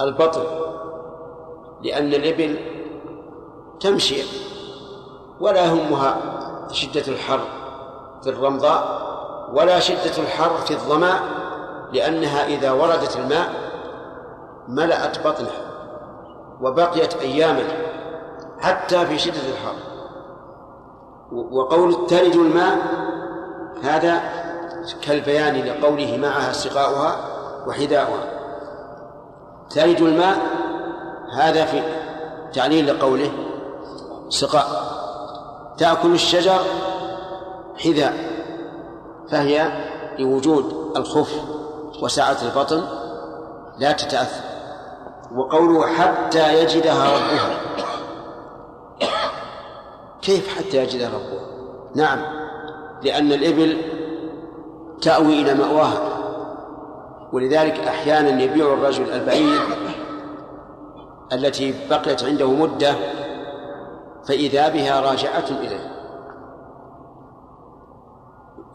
البطن. لأن الإبل تمشي ولا يهمها شدة الحر في الرمضاء ولا شدة الحر في الظماء لأنها إذا وردت الماء ملأت بطنها. وبقيت أياما حتى في شدة الحر. وقول تلج الماء هذا كالبيان لقوله معها سقاؤها وحذاؤها. تلج الماء هذا في تعليل لقوله سقاء. تأكل الشجر حذاء فهي لوجود الخف وسعة البطن لا تتأثر. وقوله حتى يجدها ربها. كيف حتى يجدها ربها؟ نعم. لأن الإبل تأوي إلى مأواها. ولذلك أحيانا يبيع الرجل البعير التي بقيت عنده مدة فإذا بها راجعة إليه.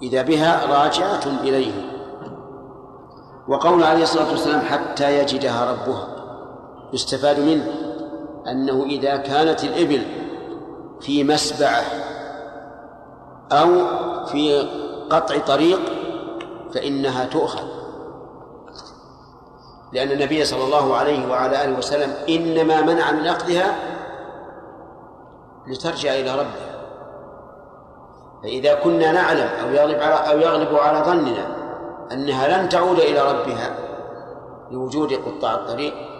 إذا بها راجعة إليه. وقول عليه الصلاة والسلام حتى يجدها ربها. يستفاد منه أنه إذا كانت الإبل في مسبعة أو في قطع طريق فإنها تؤخذ. لأن النبي صلى الله عليه وعلى آله وسلم إنما منع من أخذها لترجع إلى ربها. فإذا كنا نعلم أو يغلب على أو يغلب على ظننا أنها لن تعود إلى ربها لوجود قطاع الطريق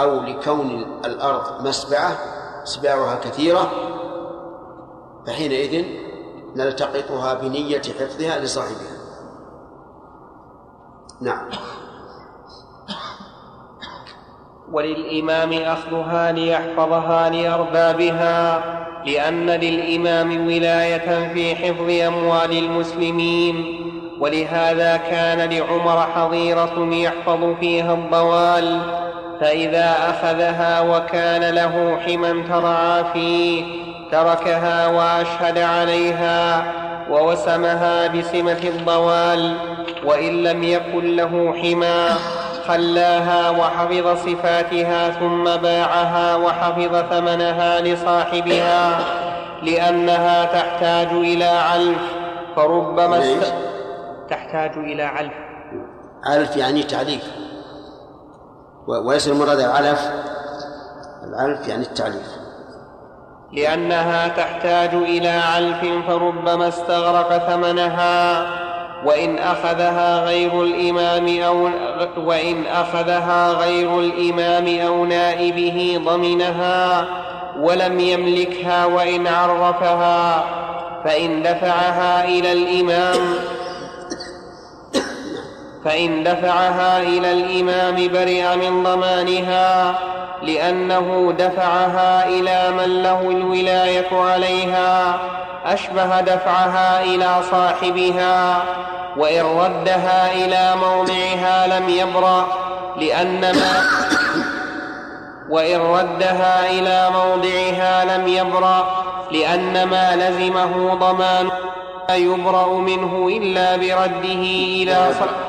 أو لكون الأرض مسبعة سباعها كثيرة فحينئذ نلتقطها بنية حفظها لصاحبها. نعم. وللإمام أخذها ليحفظها لأربابها لأن للإمام ولاية في حفظ أموال المسلمين. ولهذا كان لعمر حظيرة يحفظ فيها الضوال فإذا أخذها وكان له حما ترعى فيه تركها وأشهد عليها ووسمها بسمة الضوال وإن لم يكن له حما خلاها وحفظ صفاتها ثم باعها وحفظ ثمنها لصاحبها لأنها تحتاج إلى علف فربما است... تحتاج إلى علف. علف يعني تعليف. وليس المراد العلف العلف يعني التعليف. لأنها تحتاج إلى علف فربما استغرق ثمنها وإن أخذها غير الإمام أو وإن أخذها غير الإمام أو نائبه ضمنها ولم يملكها وإن عرفها فإن دفعها إلى الإمام فإن دفعها إلى الإمام برئ من ضمانها لأنه دفعها إلى من له الولاية عليها أشبه دفعها إلى صاحبها وإن ردها إلى موضعها لم يبرأ لأن ما وإن ردها إلى موضعها لم يبرأ لأن ما لزمه ضمان لا يبرأ منه إلا برده إلى صاحبه.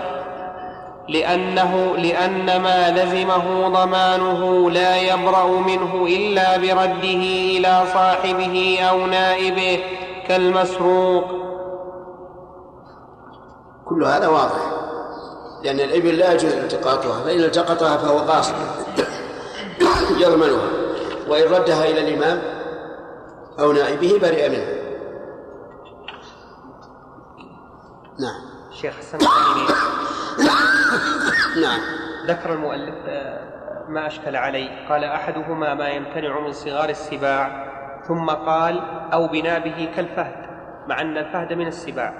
لأنه لأن ما لزمه ضمانه لا يبرأ منه إلا برده إلى صاحبه أو نائبه كالمسروق. كل هذا واضح لأن الإبل لا يجوز التقاطها فإن التقطها فهو قاصد يضمنها وإن ردها إلى الإمام أو نائبه برئ منه. نعم. شيخ حسن نعم. ذكر المؤلف آه، ما أشكل علي قال أحدهما ما يمتنع من صغار السباع ثم قال أو بنابه كالفهد مع أن الفهد من السباع.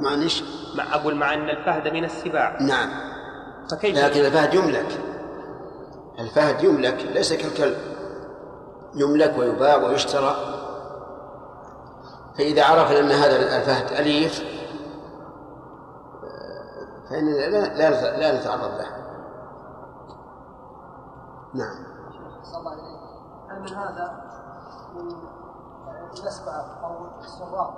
معلش مع أقول مع أن الفهد من السباع. نعم. فكيف؟ لكن الفهد يملك. الفهد يملك ليس كالكلب. يملك ويباع ويشترى. فإذا عرفنا أن هذا الفهد أليف فإننا لا لا لا نتعرض له. نعم. هل من هذا من المسبعة أو السراء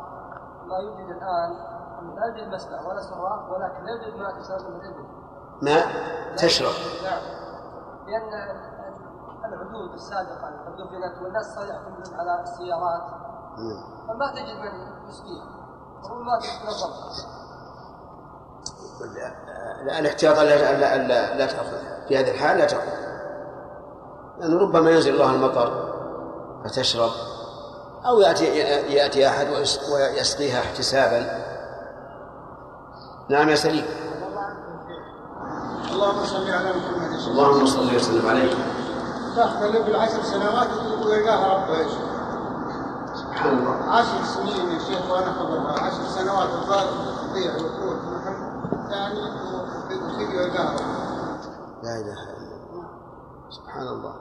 ما يوجد الآن لا يوجد مسبعة ولا سراء ولكن لا يوجد ماء تشرب من الإبل. ماء تشرب. نعم. لأن العدود السابقة العدود كانت والناس صار يعتمدون على السيارات. فما تجد من يسقيها وما تتنظم الاحتياط لا لا لا, لا في هذه الحال لا تأخذها لأنه ربما ينزل الله المطر فتشرب أو يأتي يأتي أحد ويسقيها احتسابا. نعم يا سليم. اللهم صل على محمد. اللهم صل وسلم عليه. تاخذ الابل عشر سنوات ويلقاها ربها يا شيخ سبحان الله. عشر سنين يا شيخ وأنا خبرها عشر سنوات الظاهر تضيع ربها لا إله إلا الله. سبحان الله.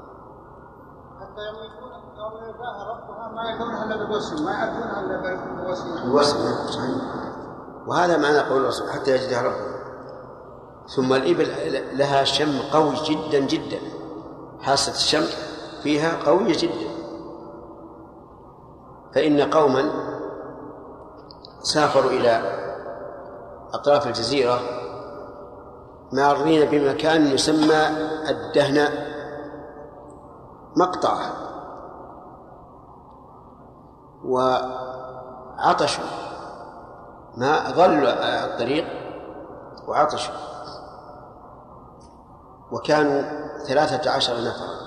حتى يوم يكون يوم يلقاها ربها ما يدونها إلا بالوسم ما يعرفونها إلا بالوسم الوسم صحيح وهذا معنى قول الرسول حتى يجدها ربه. ثم الإبل لها شم قوي جدا جدا. حاسة الشم فيها قوية جدا. فإن قوما سافروا إلى أطراف الجزيرة مارين بمكان يسمى الدهنة مقطعة وعطشوا ما ظلوا الطريق وعطشوا وكانوا ثلاثة عشر نفرا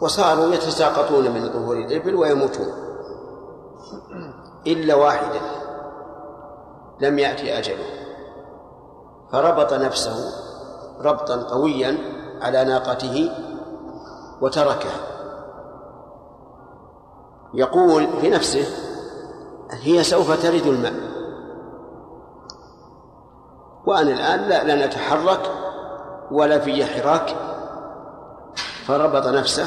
وصاروا يتساقطون من ظهور الإبل ويموتون. إلا واحدا لم يأتي أجله فربط نفسه ربطا قويا على ناقته وتركه. يقول في نفسه هي سوف ترد الماء. وأنا الآن لا, لا نتحرك ولا في حراك. فربط نفسه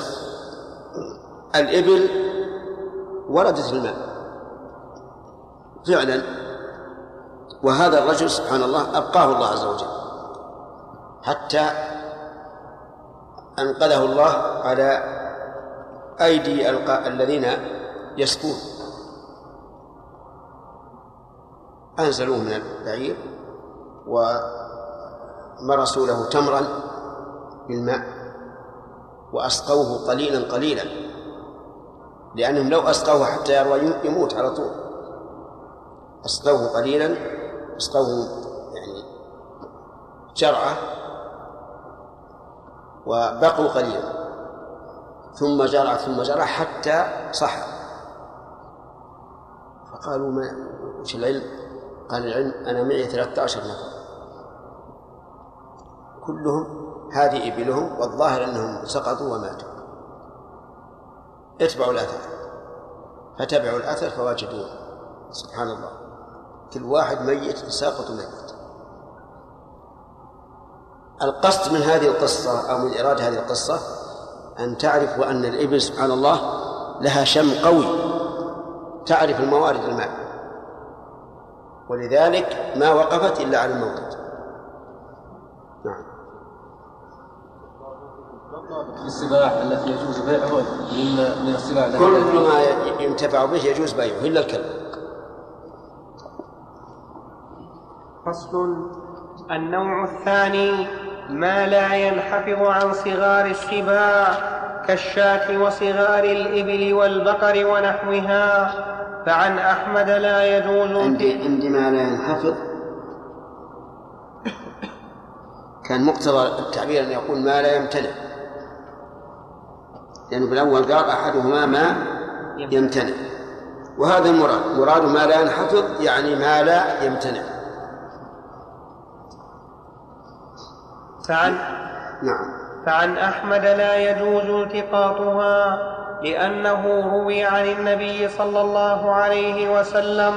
الإبل وردت الماء. فعلا وهذا الرجل سبحان الله أبقاه الله عز وجل حتى أنقذه الله على أيدي الذين يسقون. أنزلوه من البعير ومرسوا له تمرا بالماء وأسقوه قليلا قليلا لأنهم لو أسقوه حتى يروى يموت على طول. أسقوه قليلا أسقوه يعني جرعة وبقوا قليلا. ثم جرع ثم جرع حتى صح. فقالوا ما وش العلم؟ قال العلم أنا معي 13 نفر. كلهم هذه إبلهم والظاهر أنهم سقطوا وماتوا. اتبعوا الأثر. فتبعوا الأثر فوجدوه. سبحان الله. كل واحد ميت ساقط ميت. القصد من هذه القصة أو من إرادة هذه القصة أن تعرفوا أن الإبل سبحان الله لها شم قوي. تعرف الموارد الماء. ولذلك ما وقفت إلا على الموت نعم. السباع التي يجوز بيعه من من السباع كل ما ينتفع به يجوز بيعه إلا الكلب. فصل. النوع الثاني ما لا ينحفظ عن صغار السباع كالشاة وصغار الإبل والبقر ونحوها. فعن أحمد لا يجوز عندي عندي ما لا ينحفظ. كان مقتضى التعبير أن يقول ما لا يمتنع. لأنه في الأول قال أحدهما ما يمتنع. وهذا المراد مراد ما لا ينحفظ يعني ما لا يمتنع. فعن نعم. فعن أحمد لا يجوز التقاطها لأنه روي عن النبي صلى الله عليه وسلم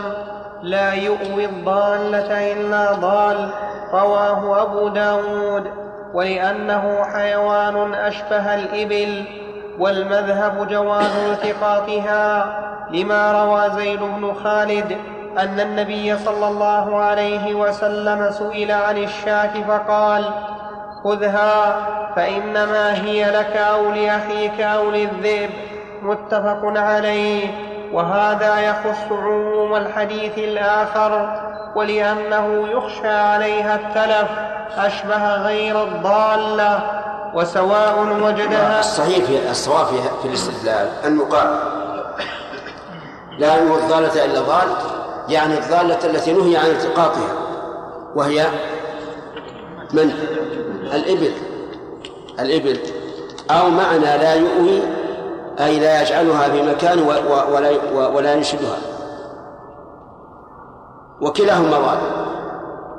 لا يؤوي الضالة إلا ضال رواه أبو داود. ولأنه حيوان أشبه الإبل والمذهب جواز التقاطها لما روى زيد بن خالد أن النبي صلى الله عليه وسلم سئل عن الشاة فقال خذها فإنما هي لك أو لأخيك أو للذئب متفق عليه وهذا يخص عموم الحديث الآخر ولأنه يخشى عليها التلف أشبه غير الضالة وسواء وجدها الصحيح في الصواب في الاستدلال؟ المقابل لا ينوي الضالة إلا ضال يعني الضالة التي نهي عن التقاطها وهي من؟ الإبل. الإبل. أو معنى لا يؤوي أي لا يجعلها في مكان ولا ولا ينشدها. وكلاهما ضال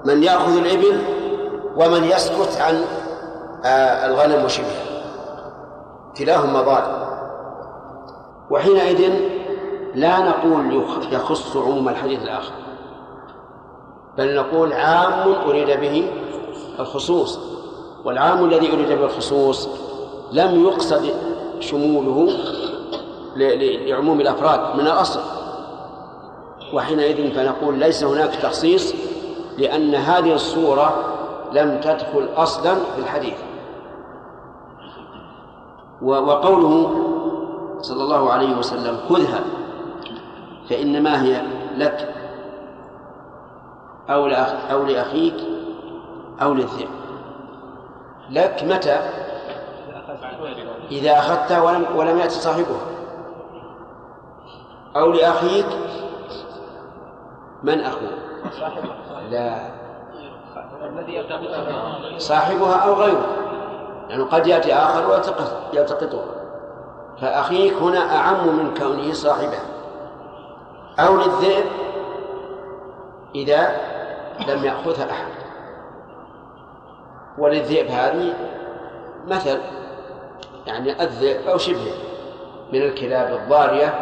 من يأخذ الإبل ومن يسكت عن آه، الغنم وشبهها. كلاهما ضال. وحينئذ لا نقول يخص عموم الحديث الآخر. بل نقول عام أريد به الخصوص. والعام الذي أريد به الخصوص لم يقصد شموله لعموم الأفراد من الأصل. وحينئذ فنقول ليس هناك تخصيص لأن هذه الصورة لم تدخل أصلا في الحديث. وقوله صلى الله عليه وسلم خذها فإنما هي لك أو لأخيك أو للذئب. لك متى؟ إذا أخذتها ولم ولم يأتي صاحبها أو لأخيك من أخوه. لا. صاحبها أو غيره. يعني قد يأتي آخر ويلتقطها فأخيك هنا أعم من كونه صاحبه. أو للذئب إذا لم يأخذها أحد. وللذئب هذه مثل يعني الذئب أو شبهه من الكلاب الضارية.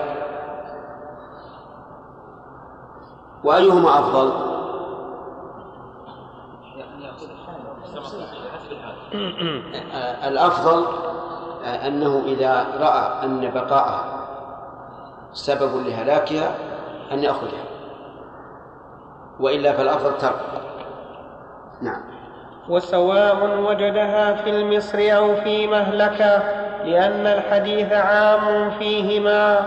وأيهما أفضل؟ الأفضل أنه إذا رأى أن بقاءها سبب لهلاكها أن يأخذها وإلا فالأفضل ترك. نعم. وسواء وجدها في المصر أو في مهلكة لأن الحديث عام فيهما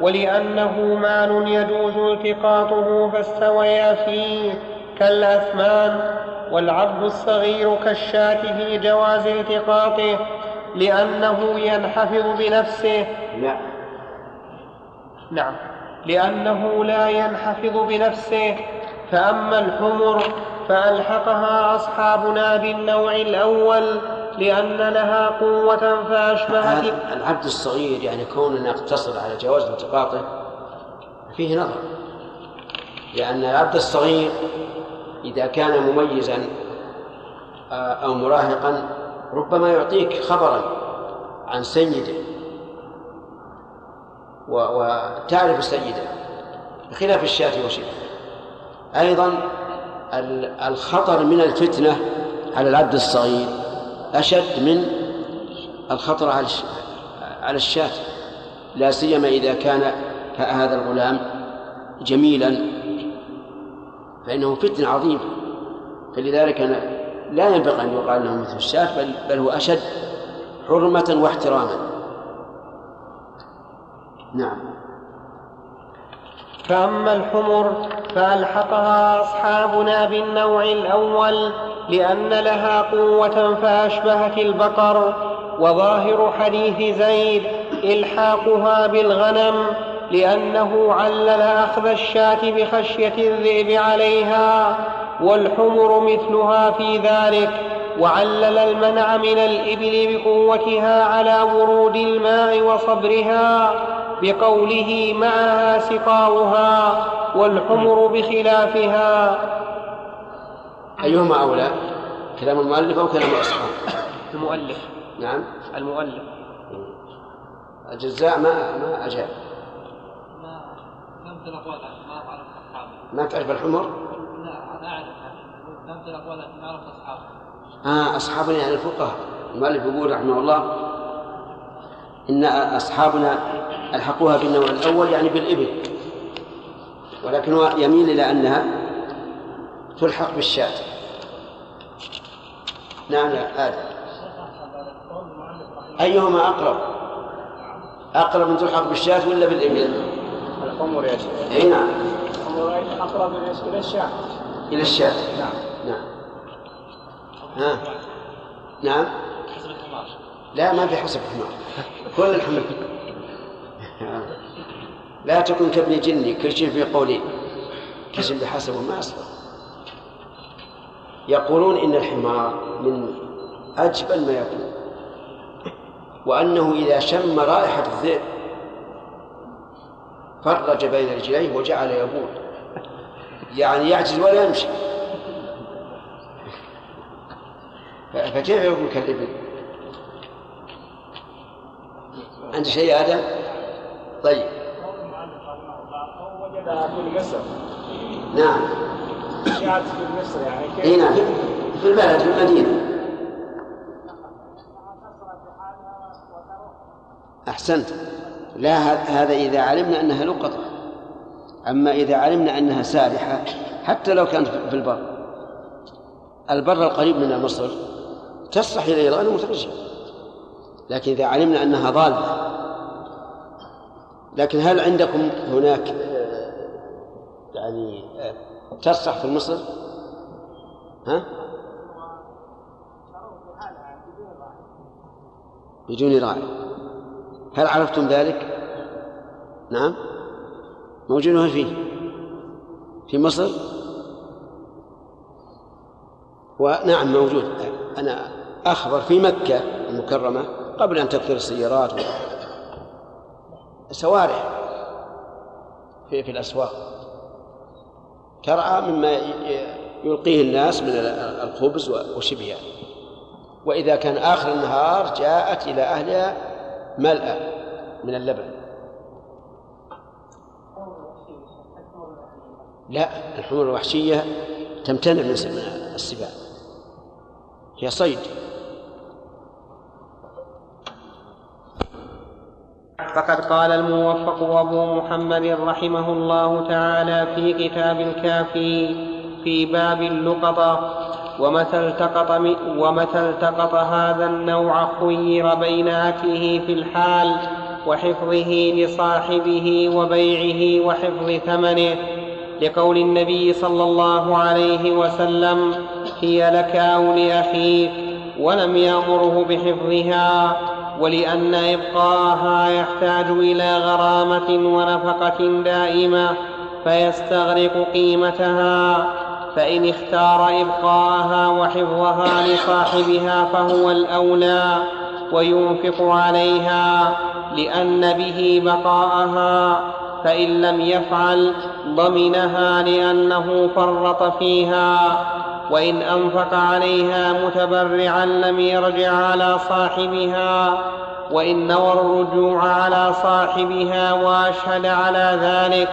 ولأنه مال يجوز التقاطه فاستويا فيه كالأثمان. والعبد الصغير كالشاة في جواز التقاطه لأنه ينحفظ بنفسه. لا. نعم. لأنه لا ينحفظ بنفسه. فأما الحمر فألحقها أصحابنا بالنوع الأول لأن لها قوة فأشبهت العبد الصغير يعني كوننا نقتصر على جواز التقاطه فيه نظر. لأن العبد الصغير إذا كان مميزا آه، أو مراهقا ربما يعطيك خبرا عن سيده وتعرف سيده بخلاف الشاة وشبه أيضا الخطر من الفتنة على العبد الصغير أشد من الخطر على على الشاة لا سيما إذا كان هذا الغلام جميلا فإنه فتنة عظيمة فلذلك أنا لا ينبغي أن يقال له مثل الشاة بل, بل هو أشد حرمة واحتراما. نعم. فأما الحمر فألحقها أصحابنا بالنوع الأول لأن لها قوة فأشبهت البقر وظاهر حديث زيد إلحاقها بالغنم لأنه علل أخذ الشاة بخشية الذئب عليها والحمر مثلها في ذلك وعلل المنع من الإبل بقوتها على ورود الماء وصبرها بقوله معها سقاؤها والحمر بخلافها. أيهما أولى؟ كلام المؤلف أو كلام الأصحاب المؤلف. نعم. المؤلف. الجزاء ما ما أجاب. ما الأقوال ما أعرف أصحابه. ما تعرف الحمر؟ لا أنا أعرف فهمت الأقوال لكن ما أعرف أصحابه. آه أصحابنا يعني الفقهاء. المؤلف يقول رحمه الله إن أصحابنا ألحقوها بالنوع الأول يعني بالإبل. ولكن هو يميل إلى أنها تلحق بالشاة. نعم يا آدم. أيهما أقرب؟ أقرب من تلحق بالشاة ولا بالإبل؟ الحمر يا شيخ. أي نعم. الحمر أقرب إلى الشاة. إلى الشاة. نعم. نعم. ها. نعم. لا ما في حسب الحمار. كل الحمر لا تكن كابن جني كل شيء في قولين كسب بحسب ما أصبر. يقولون إن الحمار من أجبل ما يكون. وأنه إذا شم رائحة الذئب فرج بين رجليه وجعل يبول. يعني يعجز ولا يمشي. فكيف يكون كالإبل؟ عندي شيء آدم؟ طيب. نعم. في مصر يعني كيف اي نعم. في البلد في المدينة. أحسنت. لا هذا إذا علمنا أنها لقطة أما إذا علمنا أنها سابحة حتى لو كانت في البر. البر القريب من مصر تصلح إلى الغنم وترجع. لكن إذا علمنا أنها ضالة لكن هل عندكم هناك يعني تصلح في مصر؟ ها؟ بدون راعي هل عرفتم ذلك؟ نعم موجود فيه في مصر ونعم موجود أنا أخبر في مكة المكرمة قبل أن تكثر السيارات سوارع في, في الأسواق. ترعى مما يلقيه الناس من الخبز وشبهه. وإذا كان آخر النهار جاءت إلى أهلها ملأى من اللبن. لا الحمر الوحشية تمتنع من السباع هي صيد. فقد قال الموفق أبو محمد رحمه الله تعالى في كتاب الكافي في باب اللقطة ومتى التقط ومتى التقط هذا النوع خير بين أكله في الحال وحفظه لصاحبه وبيعه وحفظ ثمنه. لقول النبي صلى الله عليه وسلم هي لك أو لأخيك ولم يأمره بحفظها ولأن إبقاءها يحتاج إلى غرامة ونفقة دائمة فيستغرق قيمتها فإن اختار إبقاءها وحفظها لصاحبها فهو الأولى وينفق عليها لأن به بقاءها فإن لم يفعل ضمنها لأنه فرط فيها. وإن أنفق عليها متبرعا لم يرجع على صاحبها وإن نوى الرجوع على صاحبها وأشهد على ذلك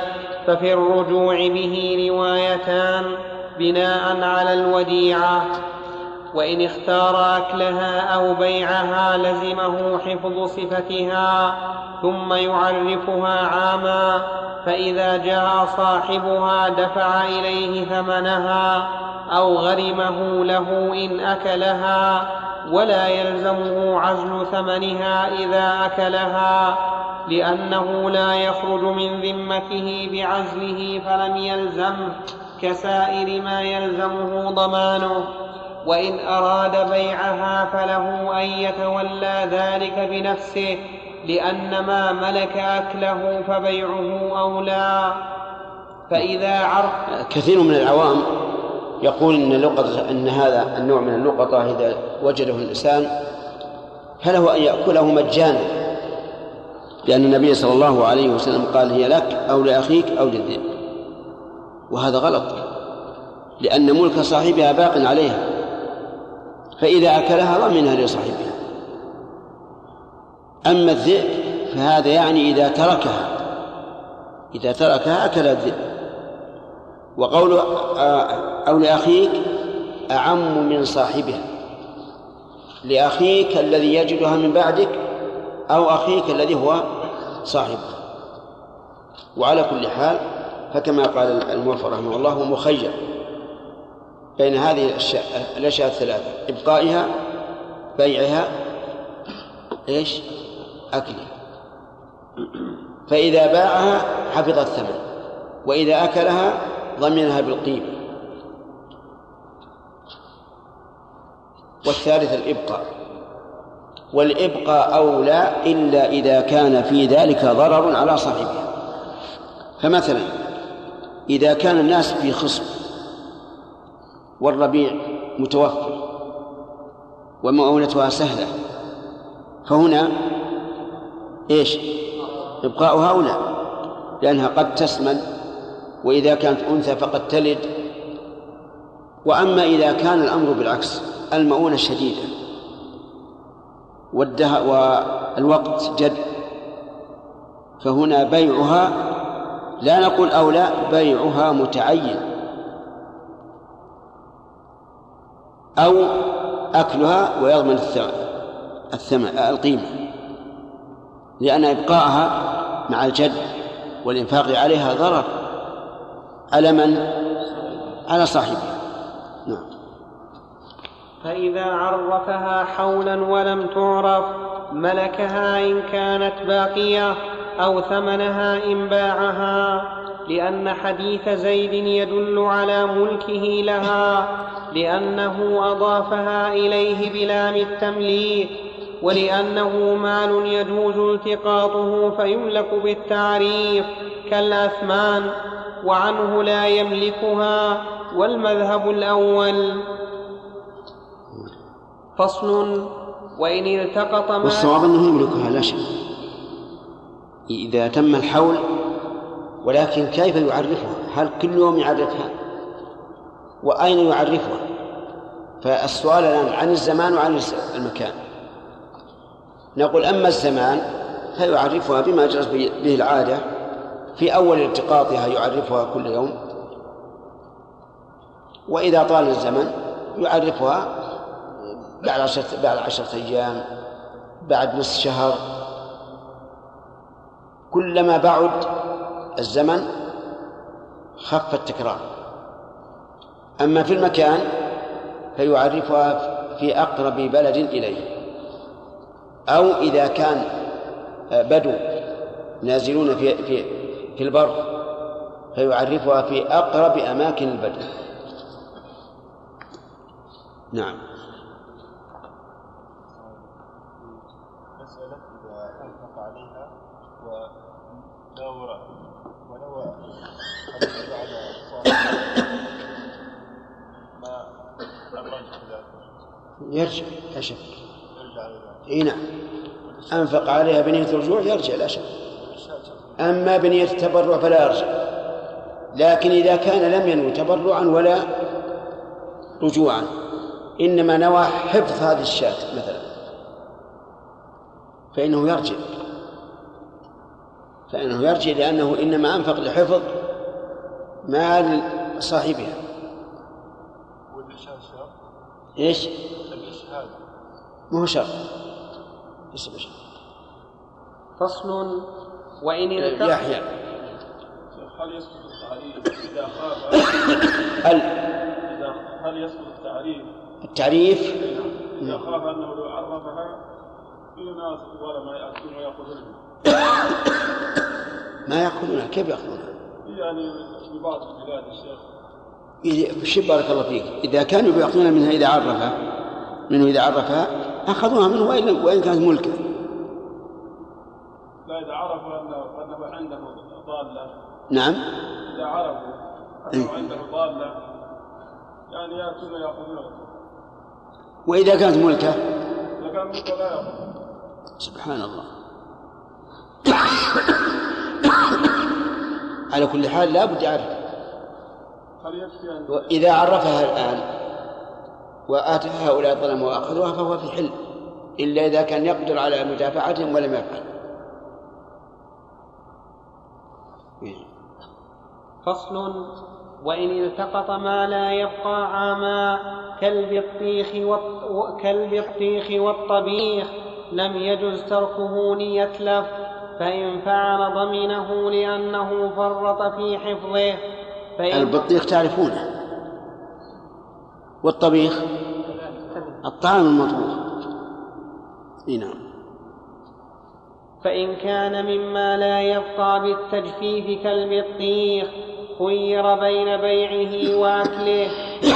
ففي الرجوع به روايتان بناء على الوديعة. وإن اختار أكلها أو بيعها لزمه حفظ صفتها ثم يعرفها عاما فإذا جاء صاحبها دفع إليه ثمنها أو غرمه له إن أكلها ولا يلزمه عزل ثمنها إذا أكلها لأنه لا يخرج من ذمته بعزله فلم يلزمه كسائر ما يلزمه ضمانه وإن أراد بيعها فله أن يتولى ذلك بنفسه لأن ما ملك أكله فبيعه أولى. فإذا عرف كثير من العوام يقول إن لقطة إن هذا النوع من اللقطة إذا وجده الإنسان فله أن يأكله مجانا لأن النبي صلى الله عليه وسلم قال هي لك أو لأخيك أو للذئب. وهذا غلط لأن ملك صاحبها باق عليها. فإذا أكلها ضمنها لصاحبها. أما الذئب فهذا يعني إذا تركها إذا تركها أكل الذئب. وقول أو لأخيك أعم من صاحبها. لأخيك الذي يجدها من بعدك أو أخيك الذي هو صاحبها. وعلى كل حال فكما قال الموفى رحمه الله مخير. بين هذه الأشياء الثلاثة إبقائها بيعها إيش؟ أكلها. فإذا باعها حفظ الثمن وإذا أكلها ضمنها بالقيمة. والثالث الإبقاء. والإبقاء أولى إلا إذا كان في ذلك ضرر على صاحبها. فمثلا إذا كان الناس في خصم والربيع متوفر ومؤونتها سهلة فهنا إيش؟ إبقاؤها أولى لأنها قد تسمن وإذا كانت أنثى فقد تلد وأما إذا كان الأمر بالعكس المؤونة شديدة والده والوقت جد فهنا بيعها لا نقول أولى بيعها متعين أو أكلها ويضمن الثمن القيمة. لأن إبقاءها مع الجد والإنفاق عليها ضرر. على من؟ على صاحبها. نعم. فإذا عرفها حولا ولم تعرف ملكها إن كانت باقية أو ثمنها إن باعها. لأن حديث زيد يدل على ملكه لها لأنه أضافها إليه بلام التمليك ولأنه مال يجوز التقاطه فيملك بالتعريف كالأثمان وعنه لا يملكها والمذهب الأول. فصل وإن التقط ما والصواب أنه يملكها لا شك. إذا تم الحول ولكن كيف يعرفها؟ هل كل يوم يعرفها؟ وأين يعرفها؟ فالسؤال الآن عن الزمان وعن المكان. نقول أما الزمان فيعرفها بما جرت به العادة. في أول التقاطها يعرفها كل يوم. وإذا طال الزمن يعرفها بعد عشرة بعد عشرة أيام بعد نصف شهر. كلما بعد الزمن خف التكرار. أما في المكان فيعرفها في أقرب بلد إليه. أو إذا كان بدو نازلون في في في البر فيعرفها في أقرب أماكن البدن نعم. مسألة إذا أنفق عليها ونوى ما يرجع لا شك. إي نعم. أنفق عليها بنية الرجوع يرجع لا شك. أما بنية التبرع فلا يرجع. لكن إذا كان لم ينوي تبرعا ولا رجوعا إنما نوى حفظ هذه الشاة مثلا. فإنه يرجع. فإنه يرجع لأنه إنما أنفق لحفظ مال صاحبها. إيش؟ ما هو شرط بشرط؟ فصل وإن يحيى. هل يسقط التعريف إذا خاف هل؟ إذا هل يسقط التعريف؟ التعريف؟ إذا خاف أنه لو عرفها في ناس ولا ما يأكلون ويأخذون. ما يأخذونها كيف يأخذونها؟ يعني في بعض البلاد الشيخ شوف بارك الله فيك؟ إذا كانوا يأخذون منها إذا عرفها منه إذا عرفها أخذوها منه وإن وإن كانت ملكة. لا إذا عرفوا أنه عنده ضالة. نعم. إذا عرفوا أنه عنده ضالة يعني يأتون يأخذون وإذا كانت ملكة؟ إذا كان ملكة لا يأخذ. سبحان الله. على كل حال لا بد يعرف وإذا عرفها الآن وآتى هؤلاء الظلم وأخذوها فهو في حل إلا إذا كان يقدر على مدافعتهم ولم يفعل فصل وإن التقط ما لا يبقى عاما كالبطيخ. كالبطيخ والطبيخ لم يجز تركه ليتلف فإن فعل ضمنه لأنه فرط في حفظه فإن البطيخ تعرفونه. والطبيخ؟ الطعام المطبوخ. إي نعم. فإن كان مما لا يبقى بالتجفيف كالبطيخ خير بين بيعه وأكله.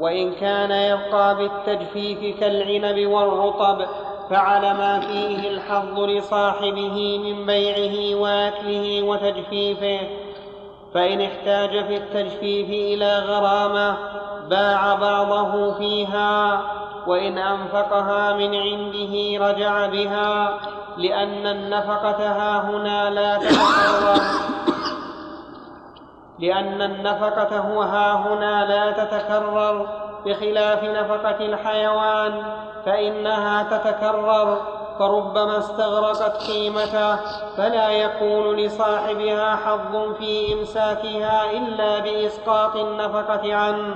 وإن كان يبقى بالتجفيف كالعنب والرطب فعل ما فيه الحظ لصاحبه من بيعه وأكله وتجفيفه فإن احتاج في التجفيف إلى غرامة باع بعضه فيها وإن أنفقها من عنده رجع بها لأن النفقة ها هنا لا تتكرر. لأن النفقة هو ها هنا لا تتكرر. بخلاف نفقة الحيوان فإنها تتكرر فربما استغرقت قيمته فلا يكون لصاحبها حظ في إمساكها إلا بإسقاط النفقة عنه.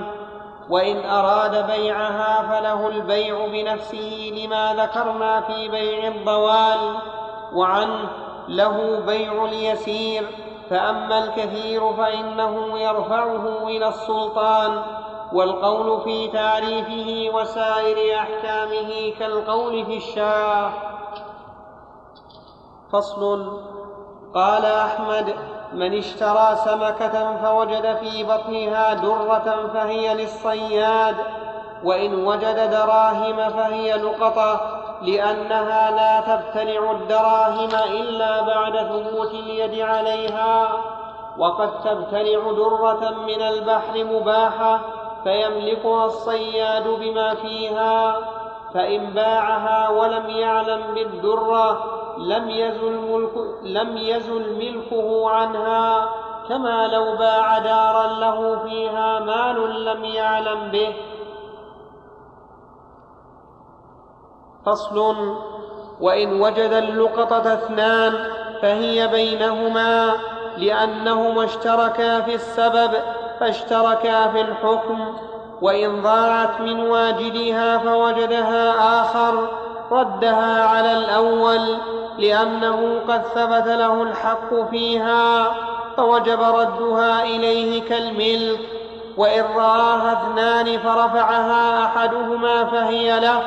وإن أراد بيعها فله البيع بنفسه لما ذكرنا في بيع الضوال وعنه له بيع اليسير. فأما الكثير فإنه يرفعه إلى السلطان والقول في تعريفه وسائر أحكامه كالقول في الشاه فصل قال أحمد من اشترى سمكة فوجد في بطنها درة فهي للصياد وإن وجد دراهم فهي لقطة لأنها لا تبتلع الدراهم إلا بعد ثبوت اليد عليها وقد تبتلع درة من البحر مباحة فيملكها الصياد بما فيها فإن باعها ولم يعلم بالدرة لم يزل, ملك لم يزل ملكه عنها كما لو باع دارا له فيها مال لم يعلم به. فصل وإن وجد اللقطة اثنان فهي بينهما لأنهما اشتركا في السبب فاشتركا في الحكم وإن ضاعت من واجدها فوجدها آخر ردها على الأول لأنه قد ثبت له الحق فيها فوجب ردها إليه كالملك وإن رآها اثنان فرفعها أحدهما فهي له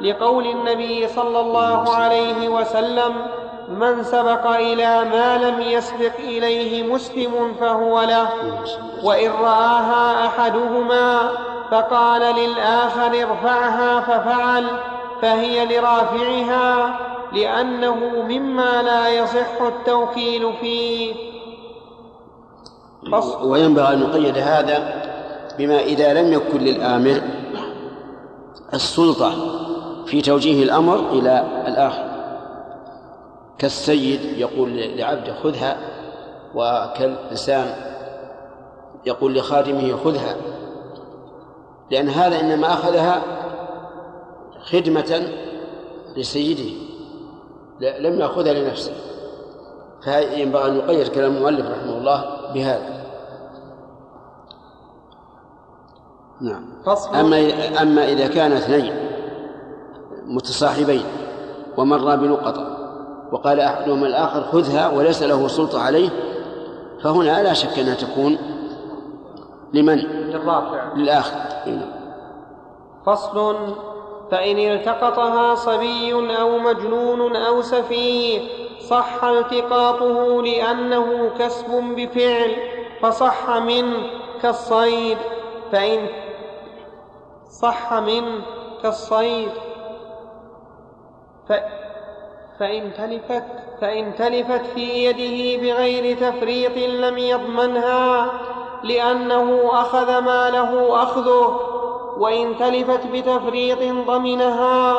لقول النبي صلى الله عليه وسلم من سبق إلى ما لم يسبق إليه مسلم فهو له. وإن رآها أحدهما فقال للآخر ارفعها ففعل فهي لرافعها لأنه مما لا يصح التوكيل فيه. وينبغي أن نقيد هذا بما إذا لم يكن للآمر السلطة في توجيه الأمر إلى الآخر. كالسيد يقول لعبده خذها وكالإنسان يقول لخادمه خذها. لأن هذا إنما أخذها خدمة لسيده لم يأخذها لنفسه. فينبغي أن يقيد كلام المؤلف رحمه الله بهذا. نعم. أما أما إذا كان اثنين متصاحبين ومرا بنقطة وقال أحدهما الآخر خذها وليس له سلطة عليه فهنا لا شك أنها تكون لمن؟ للرافع. للآخر. فصل فإن التقطها صبي أو مجنون أو سفيه صح التقاطه لأنه كسب بفعل فصح منه كالصيد فإن صح منه كالصيد ف فإن تلفت فإن تلفت في يده بغير تفريط لم يضمنها لأنه أخذ ما له أخذه وإن تلفت بتفريط ضمنها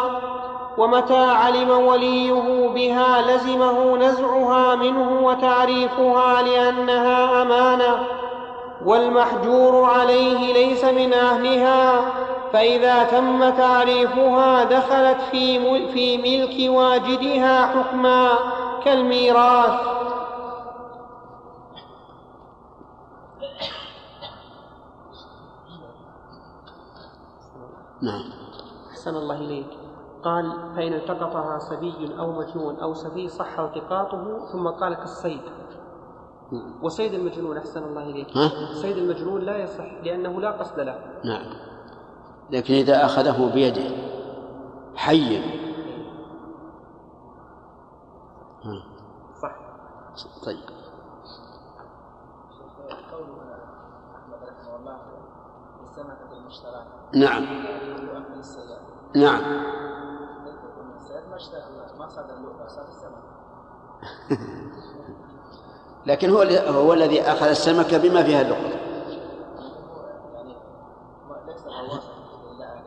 ومتى علم وليه بها لزمه نزعها منه وتعريفها لأنها أمانة والمحجور عليه ليس من أهلها فإذا تم تعريفها دخلت في في ملك واجدها حكما كالميراث. نعم. أحسن الله إليك. قال فإن التقطها صبي أو مجنون أو سفيه صح التقاطه ثم قال كالصيد. وصيد المجنون أحسن الله إليك. ها؟ صيد المجنون لا يصح لأنه لا قصد له. نعم. لكن إذا أخذه بيده حيا. صح. طيب. نعم. نعم. لكن هو هو الذي أخذ السمكة بما فيها اللقطة يعني ما ليس غواصة لا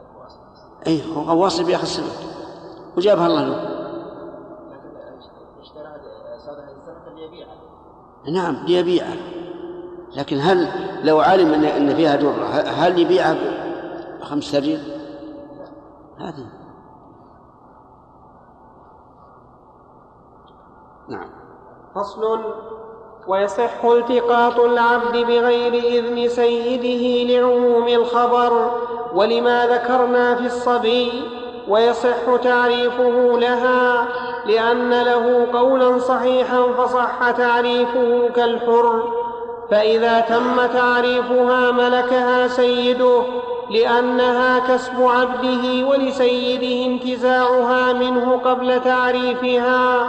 أي هو غواص بياخذ السمك وجابها الله له. نعم ليبيعها. لكن هل لو علم ان إن فيها درة هل يبيعها بخمس ريال؟ هذه نعم. فصل. ويصح التقاط العبد بغير إذن سيده لعموم الخبر. ولما ذكرنا في الصبي ويصح تعريفه لها لأن له قولا صحيحا فصح تعريفه كالحر فإذا تم تعريفها ملكها سيده لأنها كسب عبده ولسيده انتزاعها منه قبل تعريفها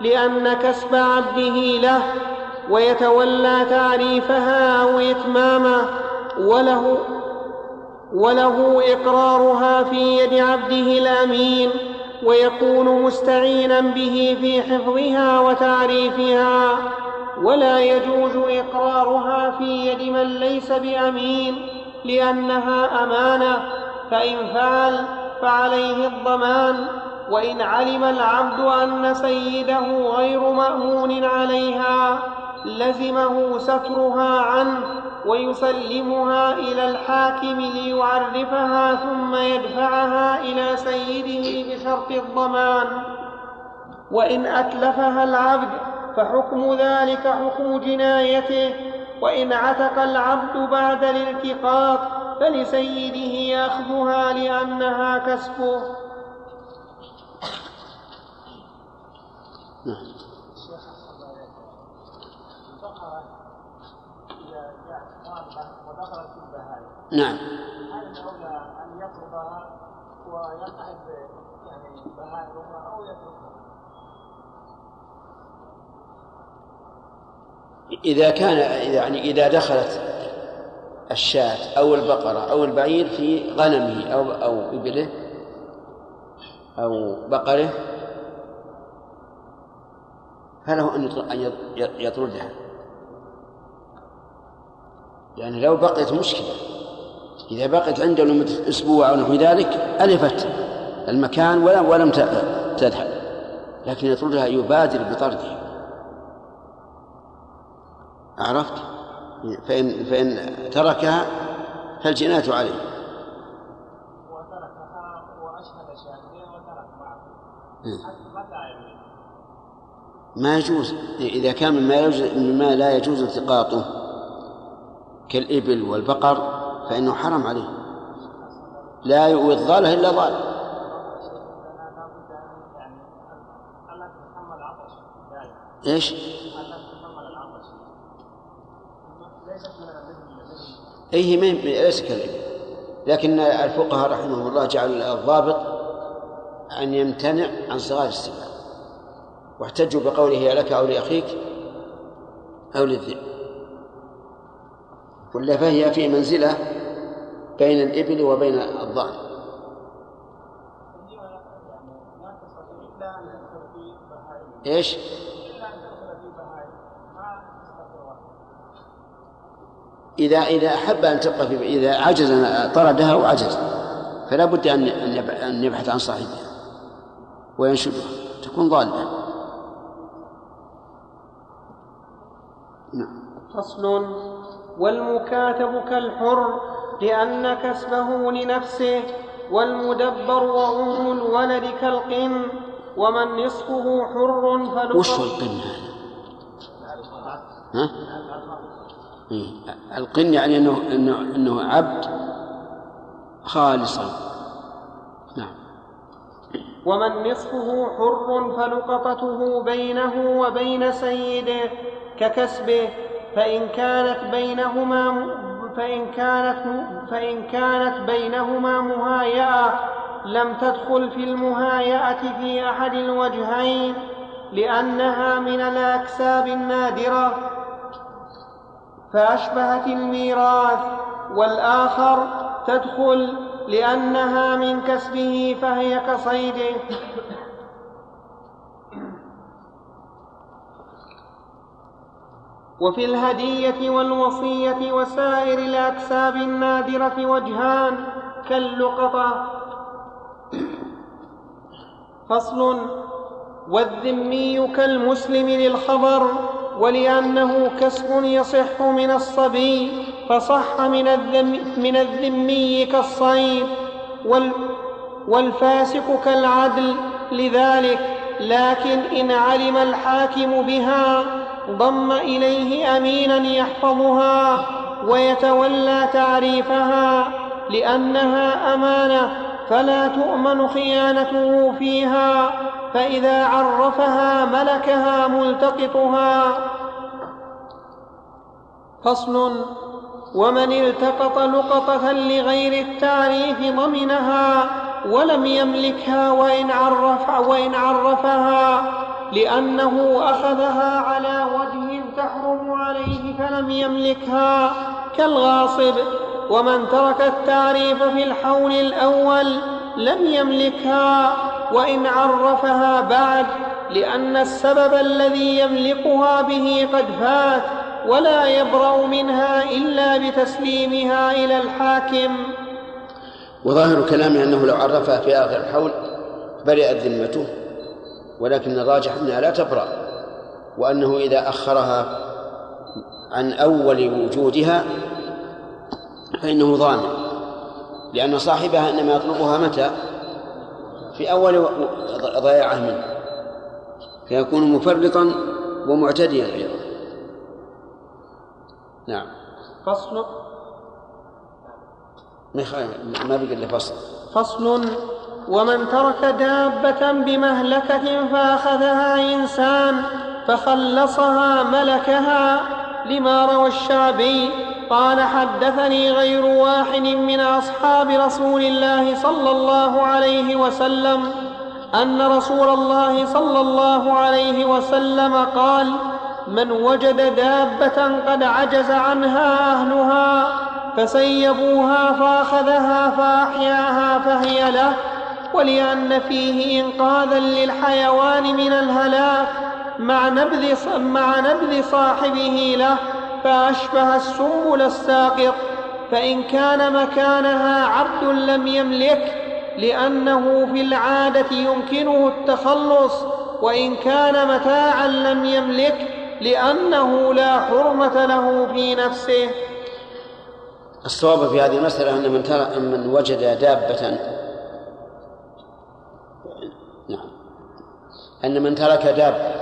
لأن كسب عبده له ويتولى تعريفها أو إتمامه وله وله إقرارها في يد عبده الأمين ويكون مستعينا به في حفظها وتعريفها ولا يجوز إقرارها في يد من ليس بأمين لأنها أمانة فإن فعل فعليه الضمان وإن علم العبد أن سيده غير مأمون عليها لزمه سترها عنه ويسلمها إلى الحاكم ليعرفها ثم يدفعها إلى سيده بشرط الضمان. وإن أتلفها العبد فحكم ذلك حكم جنايته وإن عتق العبد بعد الالتقاط فلسيده أخذها لأنها كسبه. نعم إذا جاءت نعم. هل الأولى أن يطلبها ويلعب يعني بهائمها أو يتركها؟ إذا كان يعني إذا دخلت الشاة أو البقرة أو البعير في غنمه أو أو إبله أو بقره فله أن يطر- أن يط- يطردها يعني لو بقيت مشكلة إذا بقيت عنده لمدة أسبوع أو نحو ذلك ألفت المكان ولم ولم تذهب. لكن يطردها يبادر بطردها عرفت؟ فإن فإن تركها فالجناية عليه. يمين؟ ما يجوز. إذا كان مما, مما لا يجوز التقاطه. كالإبل والبقر فإنه حرم عليه. لا يؤوي الضالة إلا ضال إيش؟ أي ما- ليس كالإبل. لكن الفقهاء رحمهم الله جعل الضابط أن يمتنع عن صغار السباع واحتجوا بقوله لك أو لأخيك أو للذئب. ولا فهي في منزلة بين الإبل وبين الضأن. إيش؟ إذا إذا أحب أن تبقى في إذا عجز طردها وعجز. فلا بد أن أن يبحث عن صاحبها وينشدها تكون ضالة. نعم. فصل والمكاتب كالحر لأن كسبه لنفسه والمدبر وأم الولد كالقن ومن نصفه حر وش هو القن هذا؟ ها؟ إيه. القن يعني انه انه إنه عبد خالصا نعم ومن نصفه حر فلقطته بينه وبين سيده ككسبه فإن كانت بينهما فإن كانت فإن كانت بينهما مهايأة لم تدخل في المهايأة في أحد الوجهين لأنها من الأكساب النادرة فأشبهت الميراث والآخر تدخل لأنها من كسبه فهي كصيده. وفي الهدية والوصية وسائر الأكساب النادرة وجهان كاللقطة فصل. والذمي كالمسلم للخبر ولأنه كسب يصح من الصبي فصح من من الذمي كالصيد وال والفاسق كالعدل لذلك لكن إن علم الحاكم بها ضم إليه أمينا يحفظها ويتولى تعريفها لأنها أمانة فلا تؤمن خيانته فيها فإذا عرفها ملكها ملتقطها. فصل ومن التقط لقطة لغير التعريف ضمنها ولم يملكها وإن, عرف وإن عرفها لأنه أخذها على وجه تحرم عليه فلم يملكها كالغاصب ومن ترك التعريف في الحول الأول لم يملكها وإن عرفها بعد لأن السبب الذي يملكها به قد فات ولا يبرأ منها إلا بتسليمها إلى الحاكم. وظاهر كلامه أنه لو عرفها في آخر الحول برئت ذمته. ولكن الراجح أنها لا تبرأ وأنه إذا أخرها عن أول وجودها فإنه ضامن لأن صاحبها إنما يطلبها متى؟ في أول ضياعة منه فيكون مفرطا ومعتديا أيضا. نعم. فصل؟ ما بقي إلا فصل. فصل ومن ترك دابة بمهلكة فأخذها إنسان فخلصها ملكها. لما روى الشعبي قال حدثني غير واحد من أصحاب رسول الله صلى الله عليه وسلم أن رسول الله صلى الله عليه وسلم قال من وجد دابة قد عجز عنها أهلها فسيبوها فأخذها فأحياها فهي له ولأن فيه إنقاذا للحيوان من الهلاك. مع نبذ مع نبذ صاحبه له فأشبه السنبل الساقط. فإن كان مكانها عبد لم يملك لأنه في العادة يمكنه التخلص. وإن كان متاعا لم يملك لأنه لا حرمة له في نفسه. الصواب في هذه المسألة أن من ترى من وجد دابة أن من ترك دابة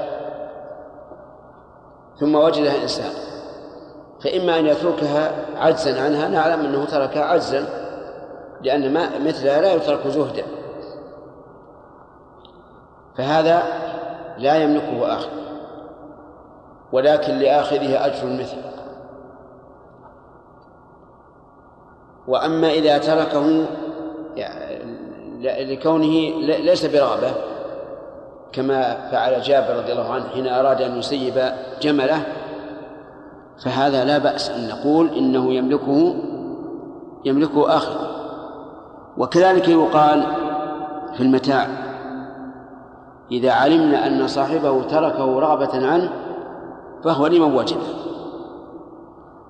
ثم وجدها إنسان فإما أن يتركها عجزا عنها نعلم أنه تركها عجزا لأن ما مثلها لا يترك زهدا. فهذا لا يملكه آخر ولكن لآخذه أجر مثل وأما إذا تركه لكونه ليس برغبة كما فعل جابر رضي الله عنه حين أراد أن يسيب جمله فهذا لا بأس أن نقول إنه يملكه يملكه آخر. وكذلك يقال في المتاع إذا علمنا أن صاحبه تركه رغبة عنه فهو لمن وجده.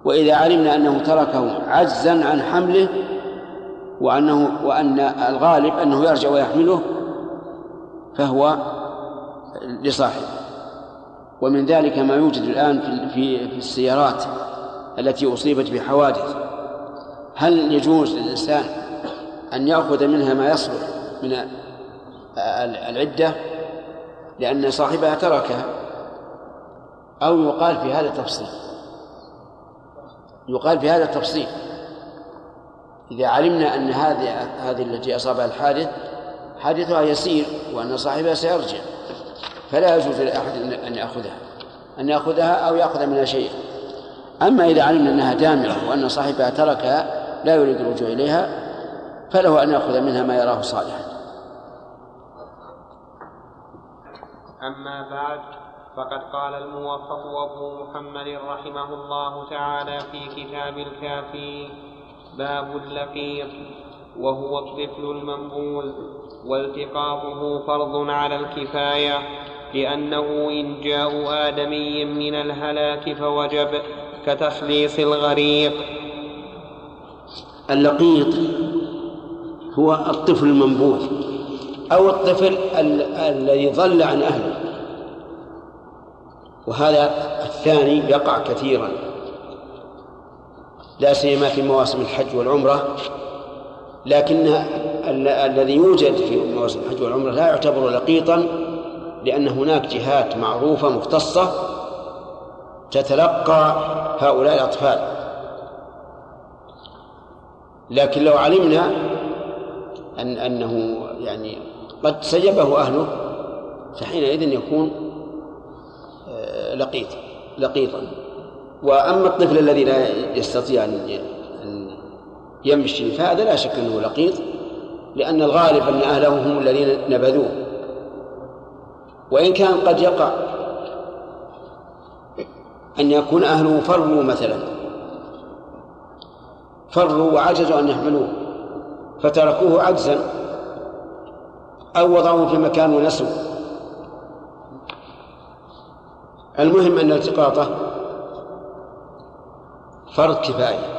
وإذا علمنا أنه تركه عجزا عن حمله وأنه وأن الغالب أنه يرجع ويحمله فهو لصاحبه. ومن ذلك ما يوجد الآن في في في السيارات التي أصيبت بحوادث. هل يجوز للإنسان أن يأخذ منها ما يصلح من العدة؟ لأن صاحبها تركها. أو يقال في هذا التفصيل يقال في هذا التفصيل إذا علمنا أن هذه هذه التي أصابها الحادث حادثها يسير وأن صاحبها سيرجع. فلا يجوز لأحد أن يأخذها أن يأخذها أو يأخذ منها شيئا. أما إذا علمنا أنها دامرة وأن صاحبها تركها لا يريد الرجوع إليها فله أن يأخذ منها ما يراه صالحا. أما بعد فقد قال الموفق أبو محمد رحمه الله تعالى في كتاب الكافي باب اللقيط وهو الطفل المنبوذ والتقاطه فرض على الكفاية. لأنه إن جاء آدمي من الهلاك فوجب كتخليص الغريق. اللقيط هو الطفل المنبوذ أو الطفل الذي ضل عن أهله. وهذا الثاني يقع كثيرا. لا سيما في مواسم الحج والعمرة. لكن الذي يوجد في مواسم الحج والعمرة لا يعتبر لقيطا. لأن هناك جهات معروفة مختصة تتلقى هؤلاء الأطفال. لكن لو علمنا أن أنه يعني قد سيبه أهله فحينئذ يكون آه، لقيط لقيطا. وأما الطفل الذي لا يستطيع أن يمشي فهذا لا شك أنه لقيط لأن الغالب أن أهله هم الذين نبذوه. وإن كان قد يقع أن يكون أهله فروا مثلا. فروا وعجزوا أن يحملوه فتركوه عجزا أو وضعوه في مكان ونسوا. المهم أن التقاطه فرض كفاية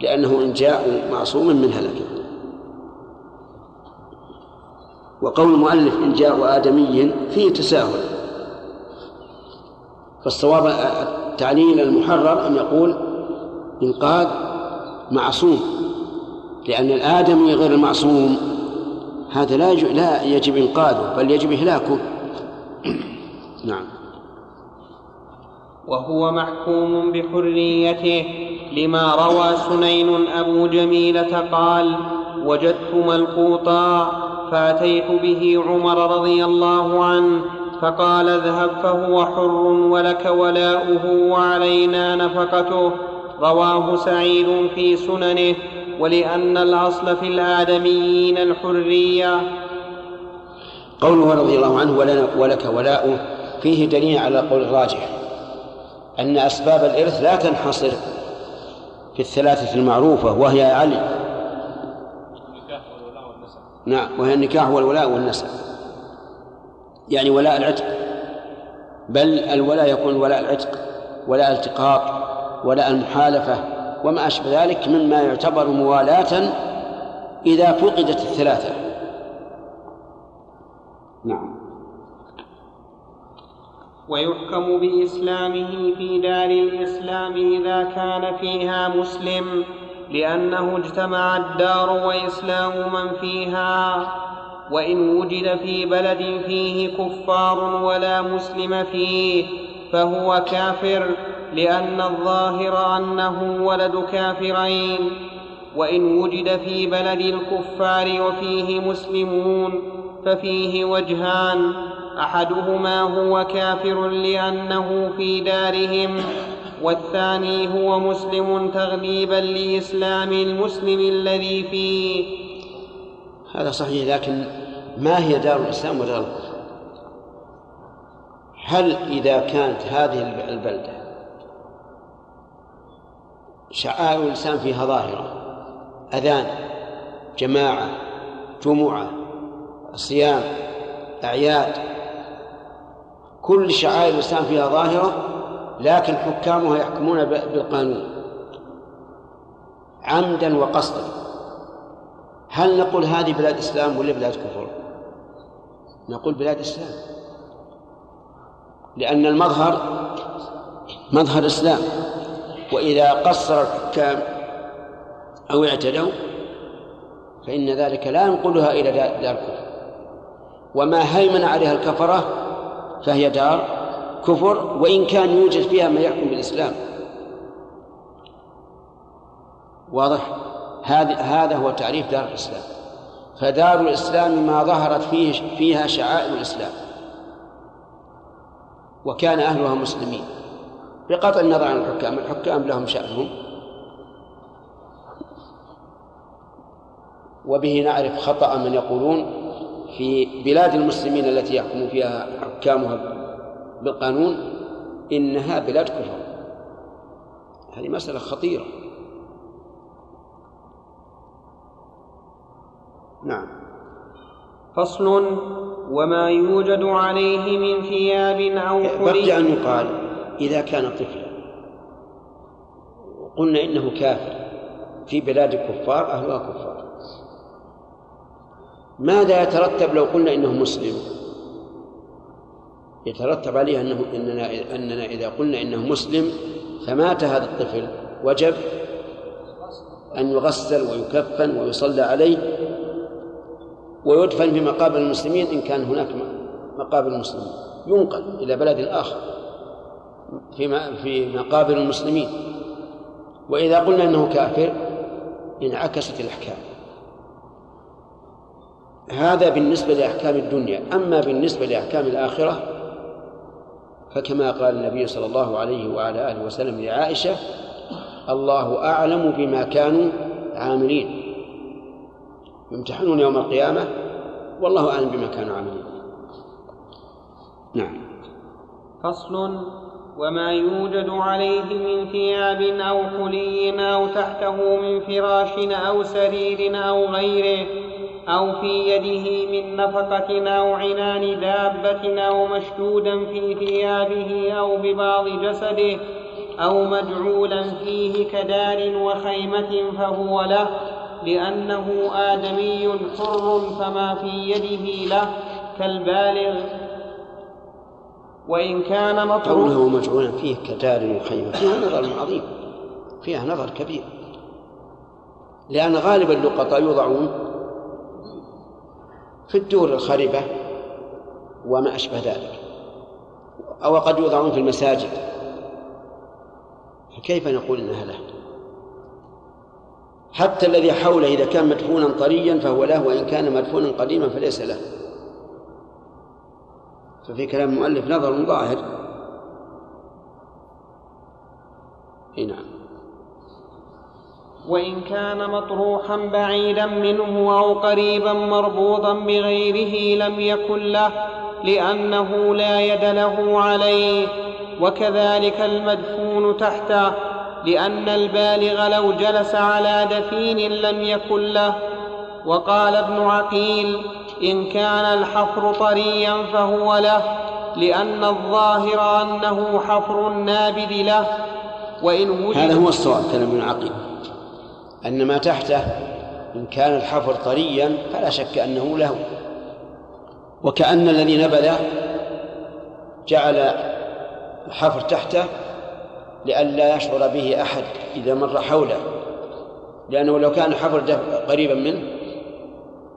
لأنه إن جاء معصوم من هلك وقول المؤلف إن جاء آدمي فيه تساهل. فالصواب التعليل المحرر أن يقول إنقاذ معصوم لأن الآدمي غير المعصوم. هذا لا لا يجب إنقاذه بل يجب إهلاكه. نعم. وهو محكوم بحريته لما روى سنين أبو جميلة قال وجدت ملقوطا فأتيت به عمر رضي الله عنه فقال اذهب فهو حر ولك ولاؤه وعلينا نفقته. رواه سعيد في سننه ولأن الأصل في الآدميين الحرية. قوله رضي الله عنه ولك ولاؤه فيه دليل على قول الراجح أن أسباب الإرث لا تنحصر في الثلاثة المعروفة وهي علي. نعم وهي النكاح والولاء والنسب. يعني ولاء العتق. بل الولاء يكون ولاء العتق ولاء التقاط ولاء المحالفة وما أشبه ذلك مما يعتبر موالاة إذا فقدت الثلاثة. نعم. ويحكم بإسلامه في دار الإسلام إذا كان فيها مسلم. لأنه اجتمع الدار وإسلام من فيها وإن وجد في بلد فيه كفار ولا مسلم فيه فهو كافر لأن الظاهر أنه ولد كافرين. وإن وجد في بلد الكفار وفيه مسلمون ففيه وجهان أحدهما هو كافر لأنه في دارهم والثاني هو مسلم تغليبا لإسلام المسلم الذي فيه. هذا صحيح لكن ما هي دار الإسلام ودار الكفر؟ هل إذا كانت هذه البلدة شعائر الإسلام فيها ظاهرة؟ أذان جماعة جمعة صيام أعياد كل شعائر الإسلام فيها ظاهرة؟ لكن حكامها يحكمون بالقانون. عمدا وقصدا. هل نقول هذه بلاد إسلام ولا بلاد كفر؟ نقول بلاد إسلام. لأن المظهر مظهر إسلام. وإذا قصر الحكام أو اعتدوا فإن ذلك لا ينقلها إلى دار الكفر وما هيمن عليها الكفرة فهي دار كفر وإن كان يوجد فيها من يحكم بالإسلام. واضح؟ هذا هذا هو تعريف دار الإسلام. فدار الإسلام ما ظهرت فيه فيها شعائر الإسلام. وكان أهلها مسلمين. بقطع النظر عن الحكام. الحكام لهم شأنهم. وبه نعرف خطأ من يقولون في بلاد المسلمين التي يحكم فيها حكامها بالقانون إنها بلاد كفر هذه مسألة خطيرة. نعم. فصل وما يوجد عليه من ثياب أو بقي أن يقال إذا كان طفلا. قلنا إنه كافر. في بلاد الكفار أهلها كفار. ماذا يترتب لو قلنا إنه مسلم؟ يترتب عليه أنه إننا أننا إذا قلنا إنه مسلم فمات هذا الطفل. وجب أن يغسل ويكفن ويصلى عليه ويدفن في مقابر المسلمين إن كان هناك مقابر المسلمين. ينقل إلى بلد آخر في في مقابر المسلمين. وإذا قلنا أنه كافر انعكست الأحكام. هذا بالنسبة لأحكام الدنيا. أما بالنسبة لأحكام الآخرة فكما قال النبي صلى الله عليه وعلى آله وسلم لعائشة الله أعلم بما كانوا عاملين. يمتحنون يوم القيامة والله أعلم بما كانوا عاملين. نعم. فصل وما يوجد عليه من ثياب أو حلي أو تحته من فراش أو سرير أو غيره أو في يده من نفقة أو عنان دابة أو مشدودا في ثيابه أو ببعض جسده أو مجعولا فيه كدار وخيمة فهو له لأنه آدمي حر فما في يده له كالبالغ. وإن كان مطروحا قوله مجعولا فيه كدار وخيمة. فيها نظر عظيم. فيها نظر كبير. لأن غالب اللقطاء يوضعون في الدور الخربة وما أشبه ذلك. أو قد يوضعون في المساجد. فكيف نقول إنها له؟ حتى الذي حوله إذا كان مدفونا طريا فهو له وإن كان مدفونا قديما فليس له. ففي كلام المؤلف نظر ظاهر. نعم. وإن كان مطروحا بعيدا منه أو قريبا مربوطا بغيره لم يكن له لأنه لا يد له عليه. وكذلك المدفون تحته لأن البالغ لو جلس على دفين لم يكن له. وقال ابن عقيل إن كان الحفر طريا فهو له لأن الظاهر أنه حفر النابذ له. وإن وجد هذا هو الصواب كلام ابن عقيل. أن ما تحته إن كان الحفر طريا فلا شك أنه له. وكأن الذي نبذ جعل الحفر تحته لئلا يشعر به أحد إذا مر حوله. لأنه لو كان الحفر قريبا منه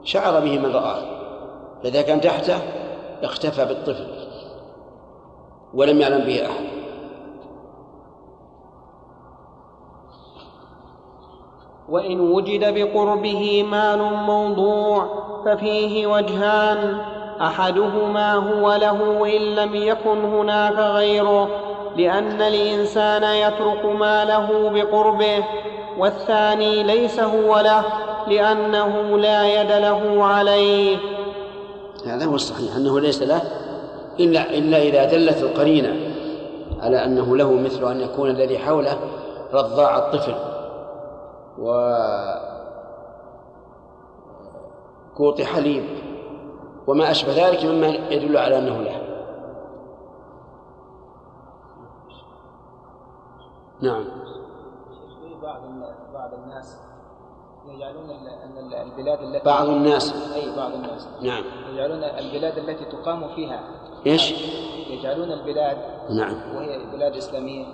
شعر به من رآه. فإذا كان تحته اختفى بالطفل ولم يعلم به أحد. وإن وجد بقربه مال موضوع ففيه وجهان أحدهما هو له إن لم يكن هناك غيره لأن الإنسان يترك ماله بقربه والثاني ليس هو له لأنه لا يد له عليه. هذا هو الصحيح أنه ليس له إلا إلا إذا دلت القرينة على أنه له مثل أن يكون الذي حوله رضاع الطفل. و كوط حليب وما أشبه ذلك مما يدل على أنه له نعم. بعض بعض الناس يجعلون أن البلاد التي بعض الناس. أي بعض الناس. نعم. يجعلون البلاد التي تقام فيها إيش؟ يجعلون البلاد نعم. وهي بلاد إسلامية.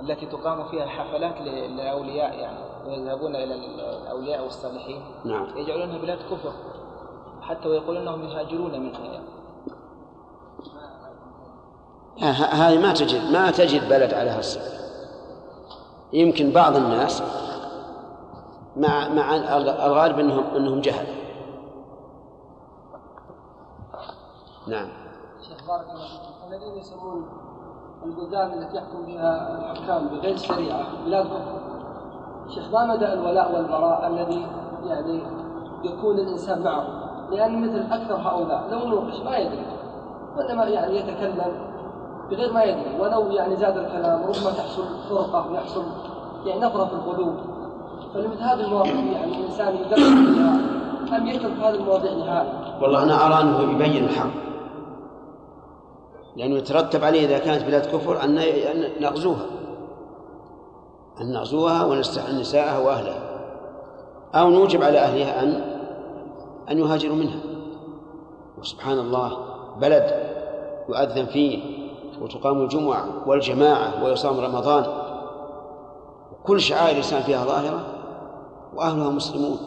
التي تقام فيها حفلات للاولياء يعني ويذهبون إلى الأولياء والصالحين. نعم. يجعلونها بلاد كفر حتى ويقولون إنهم يهاجرون منها. يعني. هذه ما تجد ما تجد بلد على هالصفة يمكن بعض الناس مع مع الغالب إنهم إنهم جهل. نعم. شيخ بارك الله فيكم الذين يسمون البلدان التي يحكم فيها الحكام بغير الشريعة. بلاد كفر شيخ ما مدى الولاء والبراء الذي يعني يكون الإنسان معه؟ لأن مثل أكثر هؤلاء لو نوقش ما يدري. وإنما يعني يتكلم بغير ما يدري. ولو يعني زاد الكلام ربما تحصل فرقة ويحصل يعني نفرة في القلوب. فلمثل هذه المواقف يعني الإنسان يدرس فيها أم يترك هذه المواضيع نهائيا؟ والله أنا أرى أنه يبين الحق. لأنه يترتب عليه إذا كانت بلاد كفر أن نغزوها. أن نغزوها ونستحل نساءها وأهلها. أو نوجب على أهلها ان أن يهاجروا منها. وسبحان الله بلد يؤذن فيه وتقام الجمعة والجماعة ويصام رمضان. كل شعائر الإسلام فيها ظاهرة وأهلها مسلمون.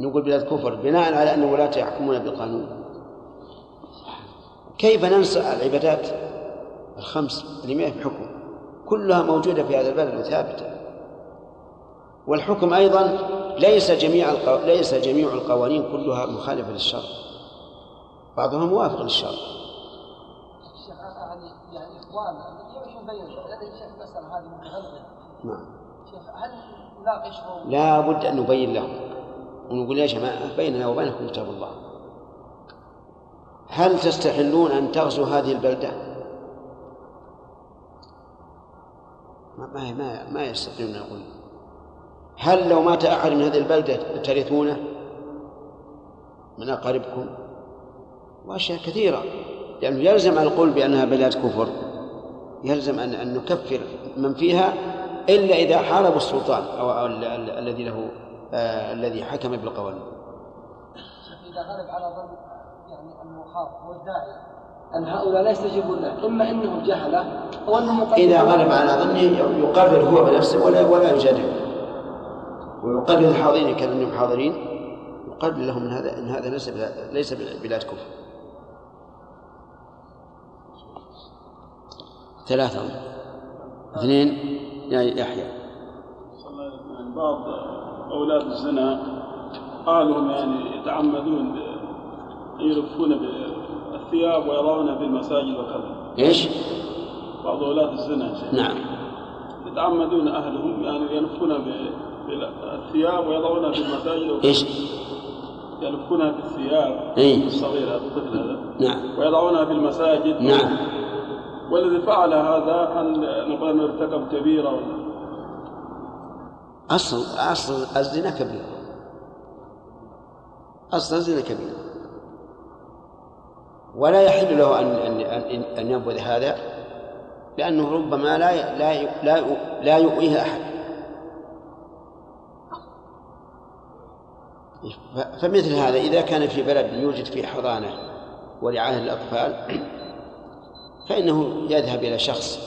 نقول بلاد كفر بناء على أن الولاة يحكمون بالقانون. كيف ننسى العبادات الخمس اللي ما في حكم؟ كلها موجودة في هذا البلد وثابتة. والحكم أيضا ليس جميع القو... ليس جميع القوانين كلها مخالفة للشرع. بعضها موافق للشرع. يعني يبين الشيخ المساله هذه نعم. شيخ هل نناقشهم؟ لا بد أن نبين لهم. ونقول يا جماعة بيننا وبينكم كتاب الله. هل تستحلون أن تغزوا هذه البلدة؟ ما ما ما يستطيعون يقول هل لو مات أحد من هذه البلدة ترثونه من أقاربكم؟ وأشياء كثيرة لأنه يلزم أن نقول بأنها بلاد كفر يلزم أن أن نكفر من فيها إلا إذا حاربوا السلطان أو الذي له آه الذي حكم بالقوانين. إذا غلب على ظن يعني المخاف والداعي أن هؤلاء لا يستجيبون له، إما أنهم جهلة أو أنهم إذا غلب على ظنه يقرر هو بنفسه ولا ولا يجادل. ويقرر الحاضرين كأنهم حاضرين يقرر لهم إن هذا إن هذا ليس ليس بلاد كفر. ثلاثة. اثنين. يا يحيى. بعض أولاد الزنا أهلهم يعني يتعمدون أن يلفون بالثياب ويضعونها في المساجد وكذا إيش؟ بعض أولاد الزنا. نعم يتعمدون أهلهم يعني يلفون بالثياب ويضعونها في المساجد وكذا. إيش؟ يلفونها بالثياب إيه؟ الصغير هذا الطفل هذا نعم ويضعونها في المساجد نعم والذي فعل هذا هل نقول أنه ارتكب كبيرة ولا أصل أصل الزنا كبيره أصل الزنا كبيره ولا يحل له ان ان ان, أن ينبذ هذا لأنه ربما لا لا لا لا يؤويه أحد. فمثل هذا إذا كان في بلد يوجد فيه حضانة ورعاية للأطفال فإنه يذهب إلى شخص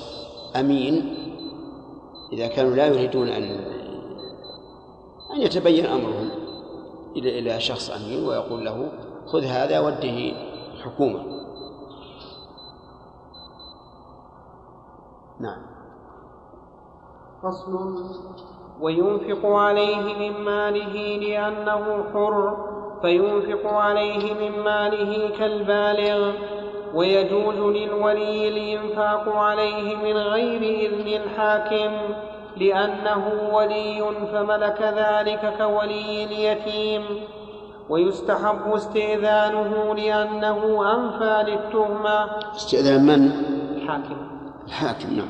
أمين إذا كانوا لا يريدون أن أن يتبين أمرهم إلى إلى شخص أمين ويقول له خذ هذا وده الحكومة نعم. فصل. وينفق عليه من ماله لأنه حر فينفق عليه من ماله كالبالغ. ويجوز للولي الإنفاق عليه من غير إذن الحاكم لأنه ولي فملك ذلك كولي اليتيم. ويستحب استئذانه لأنه أنفى للتهمة. استئذان من؟ الحاكم. الحاكم نعم.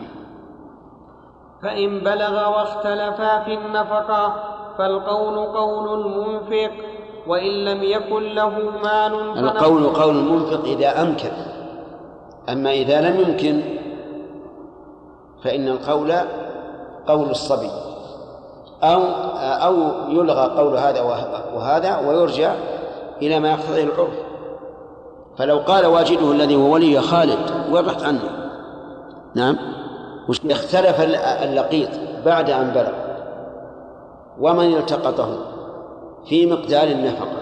فإن بلغ واختلفا في النفقة فالقول قول المنفق وإن لم يكن له مال القول قول المنفق إذا أمكن. أما إذا لم يمكن فإن القول قول الصبي. أو أو يلغى قول هذا وهذا ويرجع إلى ما يقتضيه العرف. فلو قال واجده الذي هو ولي خالد وضحت عنه. نعم. اختلف اللقيط بعد أن بلغ. ومن التقطه؟ في مقدار النفقة.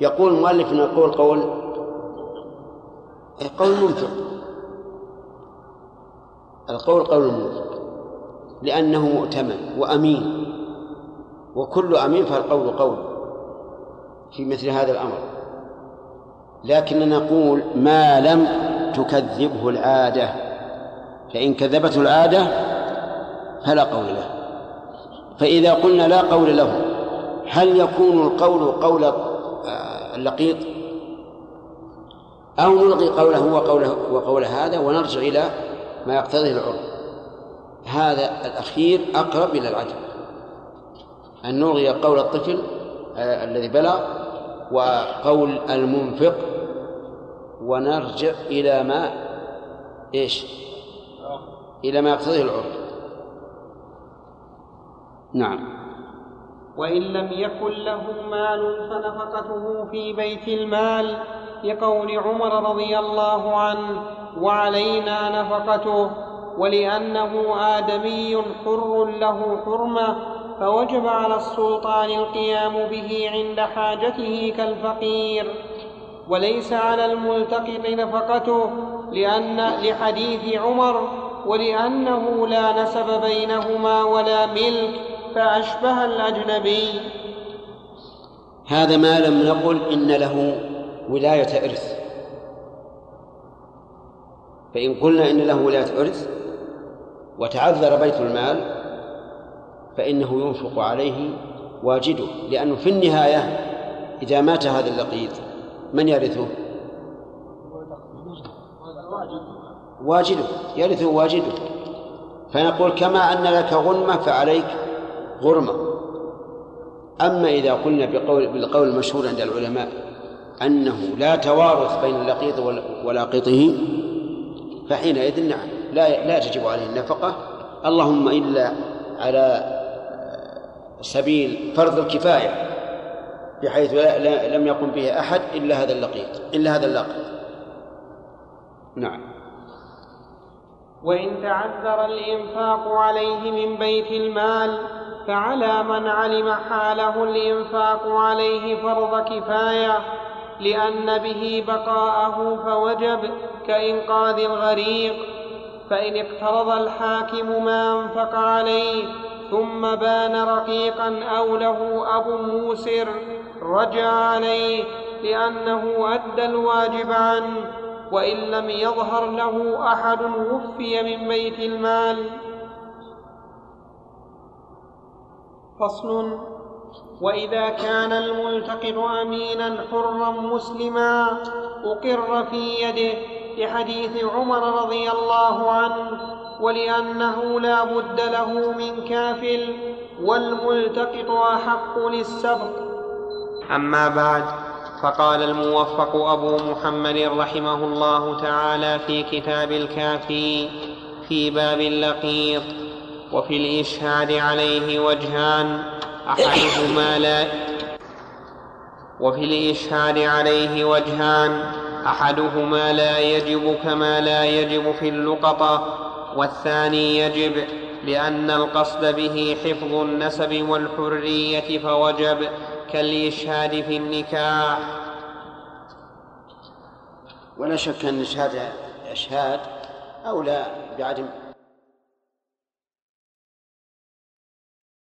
يقول المؤلف نقول قول قول منفق. القول قول منفق. لأنه مؤتمن وأمين. وكل أمين فالقول قول في مثل هذا الأمر. لكننا نقول ما لم تكذبه العادة. فإن كذبته العادة فلا قول له. فإذا قلنا لا قول له هل يكون القول قول اللقيط؟ أو نلغي قوله وقوله وقول هذا ونرجع إلى ما يقتضيه العرف. هذا الأخير أقرب إلى العدل أن نلغي قول الطفل آه الذي بلغ وقول المنفق ونرجع إلى ما إيش؟ إلى ما يقتضيه العرف. نعم. وإن لم يكن له مال فنفقته في بيت المال لقول عمر رضي الله عنه وعلينا نفقته. ولأنه آدمي حر له حرمة فوجب على السلطان القيام به عند حاجته كالفقير. وليس على الملتقط نفقته لأن لحديث عمر ولأنه لا نسب بينهما ولا ملك فأشبه الأجنبي. هذا ما لم نقل إن له ولاية إرث. فإن قلنا إن له ولاية إرث وتعذر بيت المال فإنه ينفق عليه واجده لأنه في النهاية إذا مات هذا اللقيط من يرثه؟ واجده يرثه واجده. فنقول كما أن لك غنمة فعليك غرمة. أما إذا قلنا بقول بالقول المشهور عند العلماء أنه لا توارث بين اللقيط ولاقطه فحينئذ نعم. لا لا تجب عليه النفقة. اللهم إلا على سبيل فرض الكفاية بحيث لا لم يقم به أحد إلا هذا اللقيط إلا هذا اللاقط نعم. وإن تعذر الإنفاق عليه من بيت المال فعلى من علم حاله الإنفاق عليه فرض كفاية لأن به بقاءه فوجب كإنقاذ الغريق. فإن اقترض الحاكم ما أنفق عليه ثم بان رقيقا أو له أب موسر رجع عليه لأنه أدى الواجب عنه وإن لم يظهر له أحد وفي من بيت المال. فصل وإذا كان الملتقط أمينا حرا مسلما أقر في يده لحديث عمر رضي الله عنه ولأنه لا بد له من كافل والملتقط أحق للسبق. أما بعد فقال الموفق أبو محمد رحمه الله تعالى في كتاب الكافي في باب اللقيط وفي الإشهاد عليه وجهان أحدهما لا وفي الإشهاد عليه وجهان أحدهما لا يجب كما لا يجب في اللقطة والثاني يجب لأن القصد به حفظ النسب والحرية فوجب كالإشهاد في النكاح. ولا شك أن اشهاد إشهاد أولى بعدم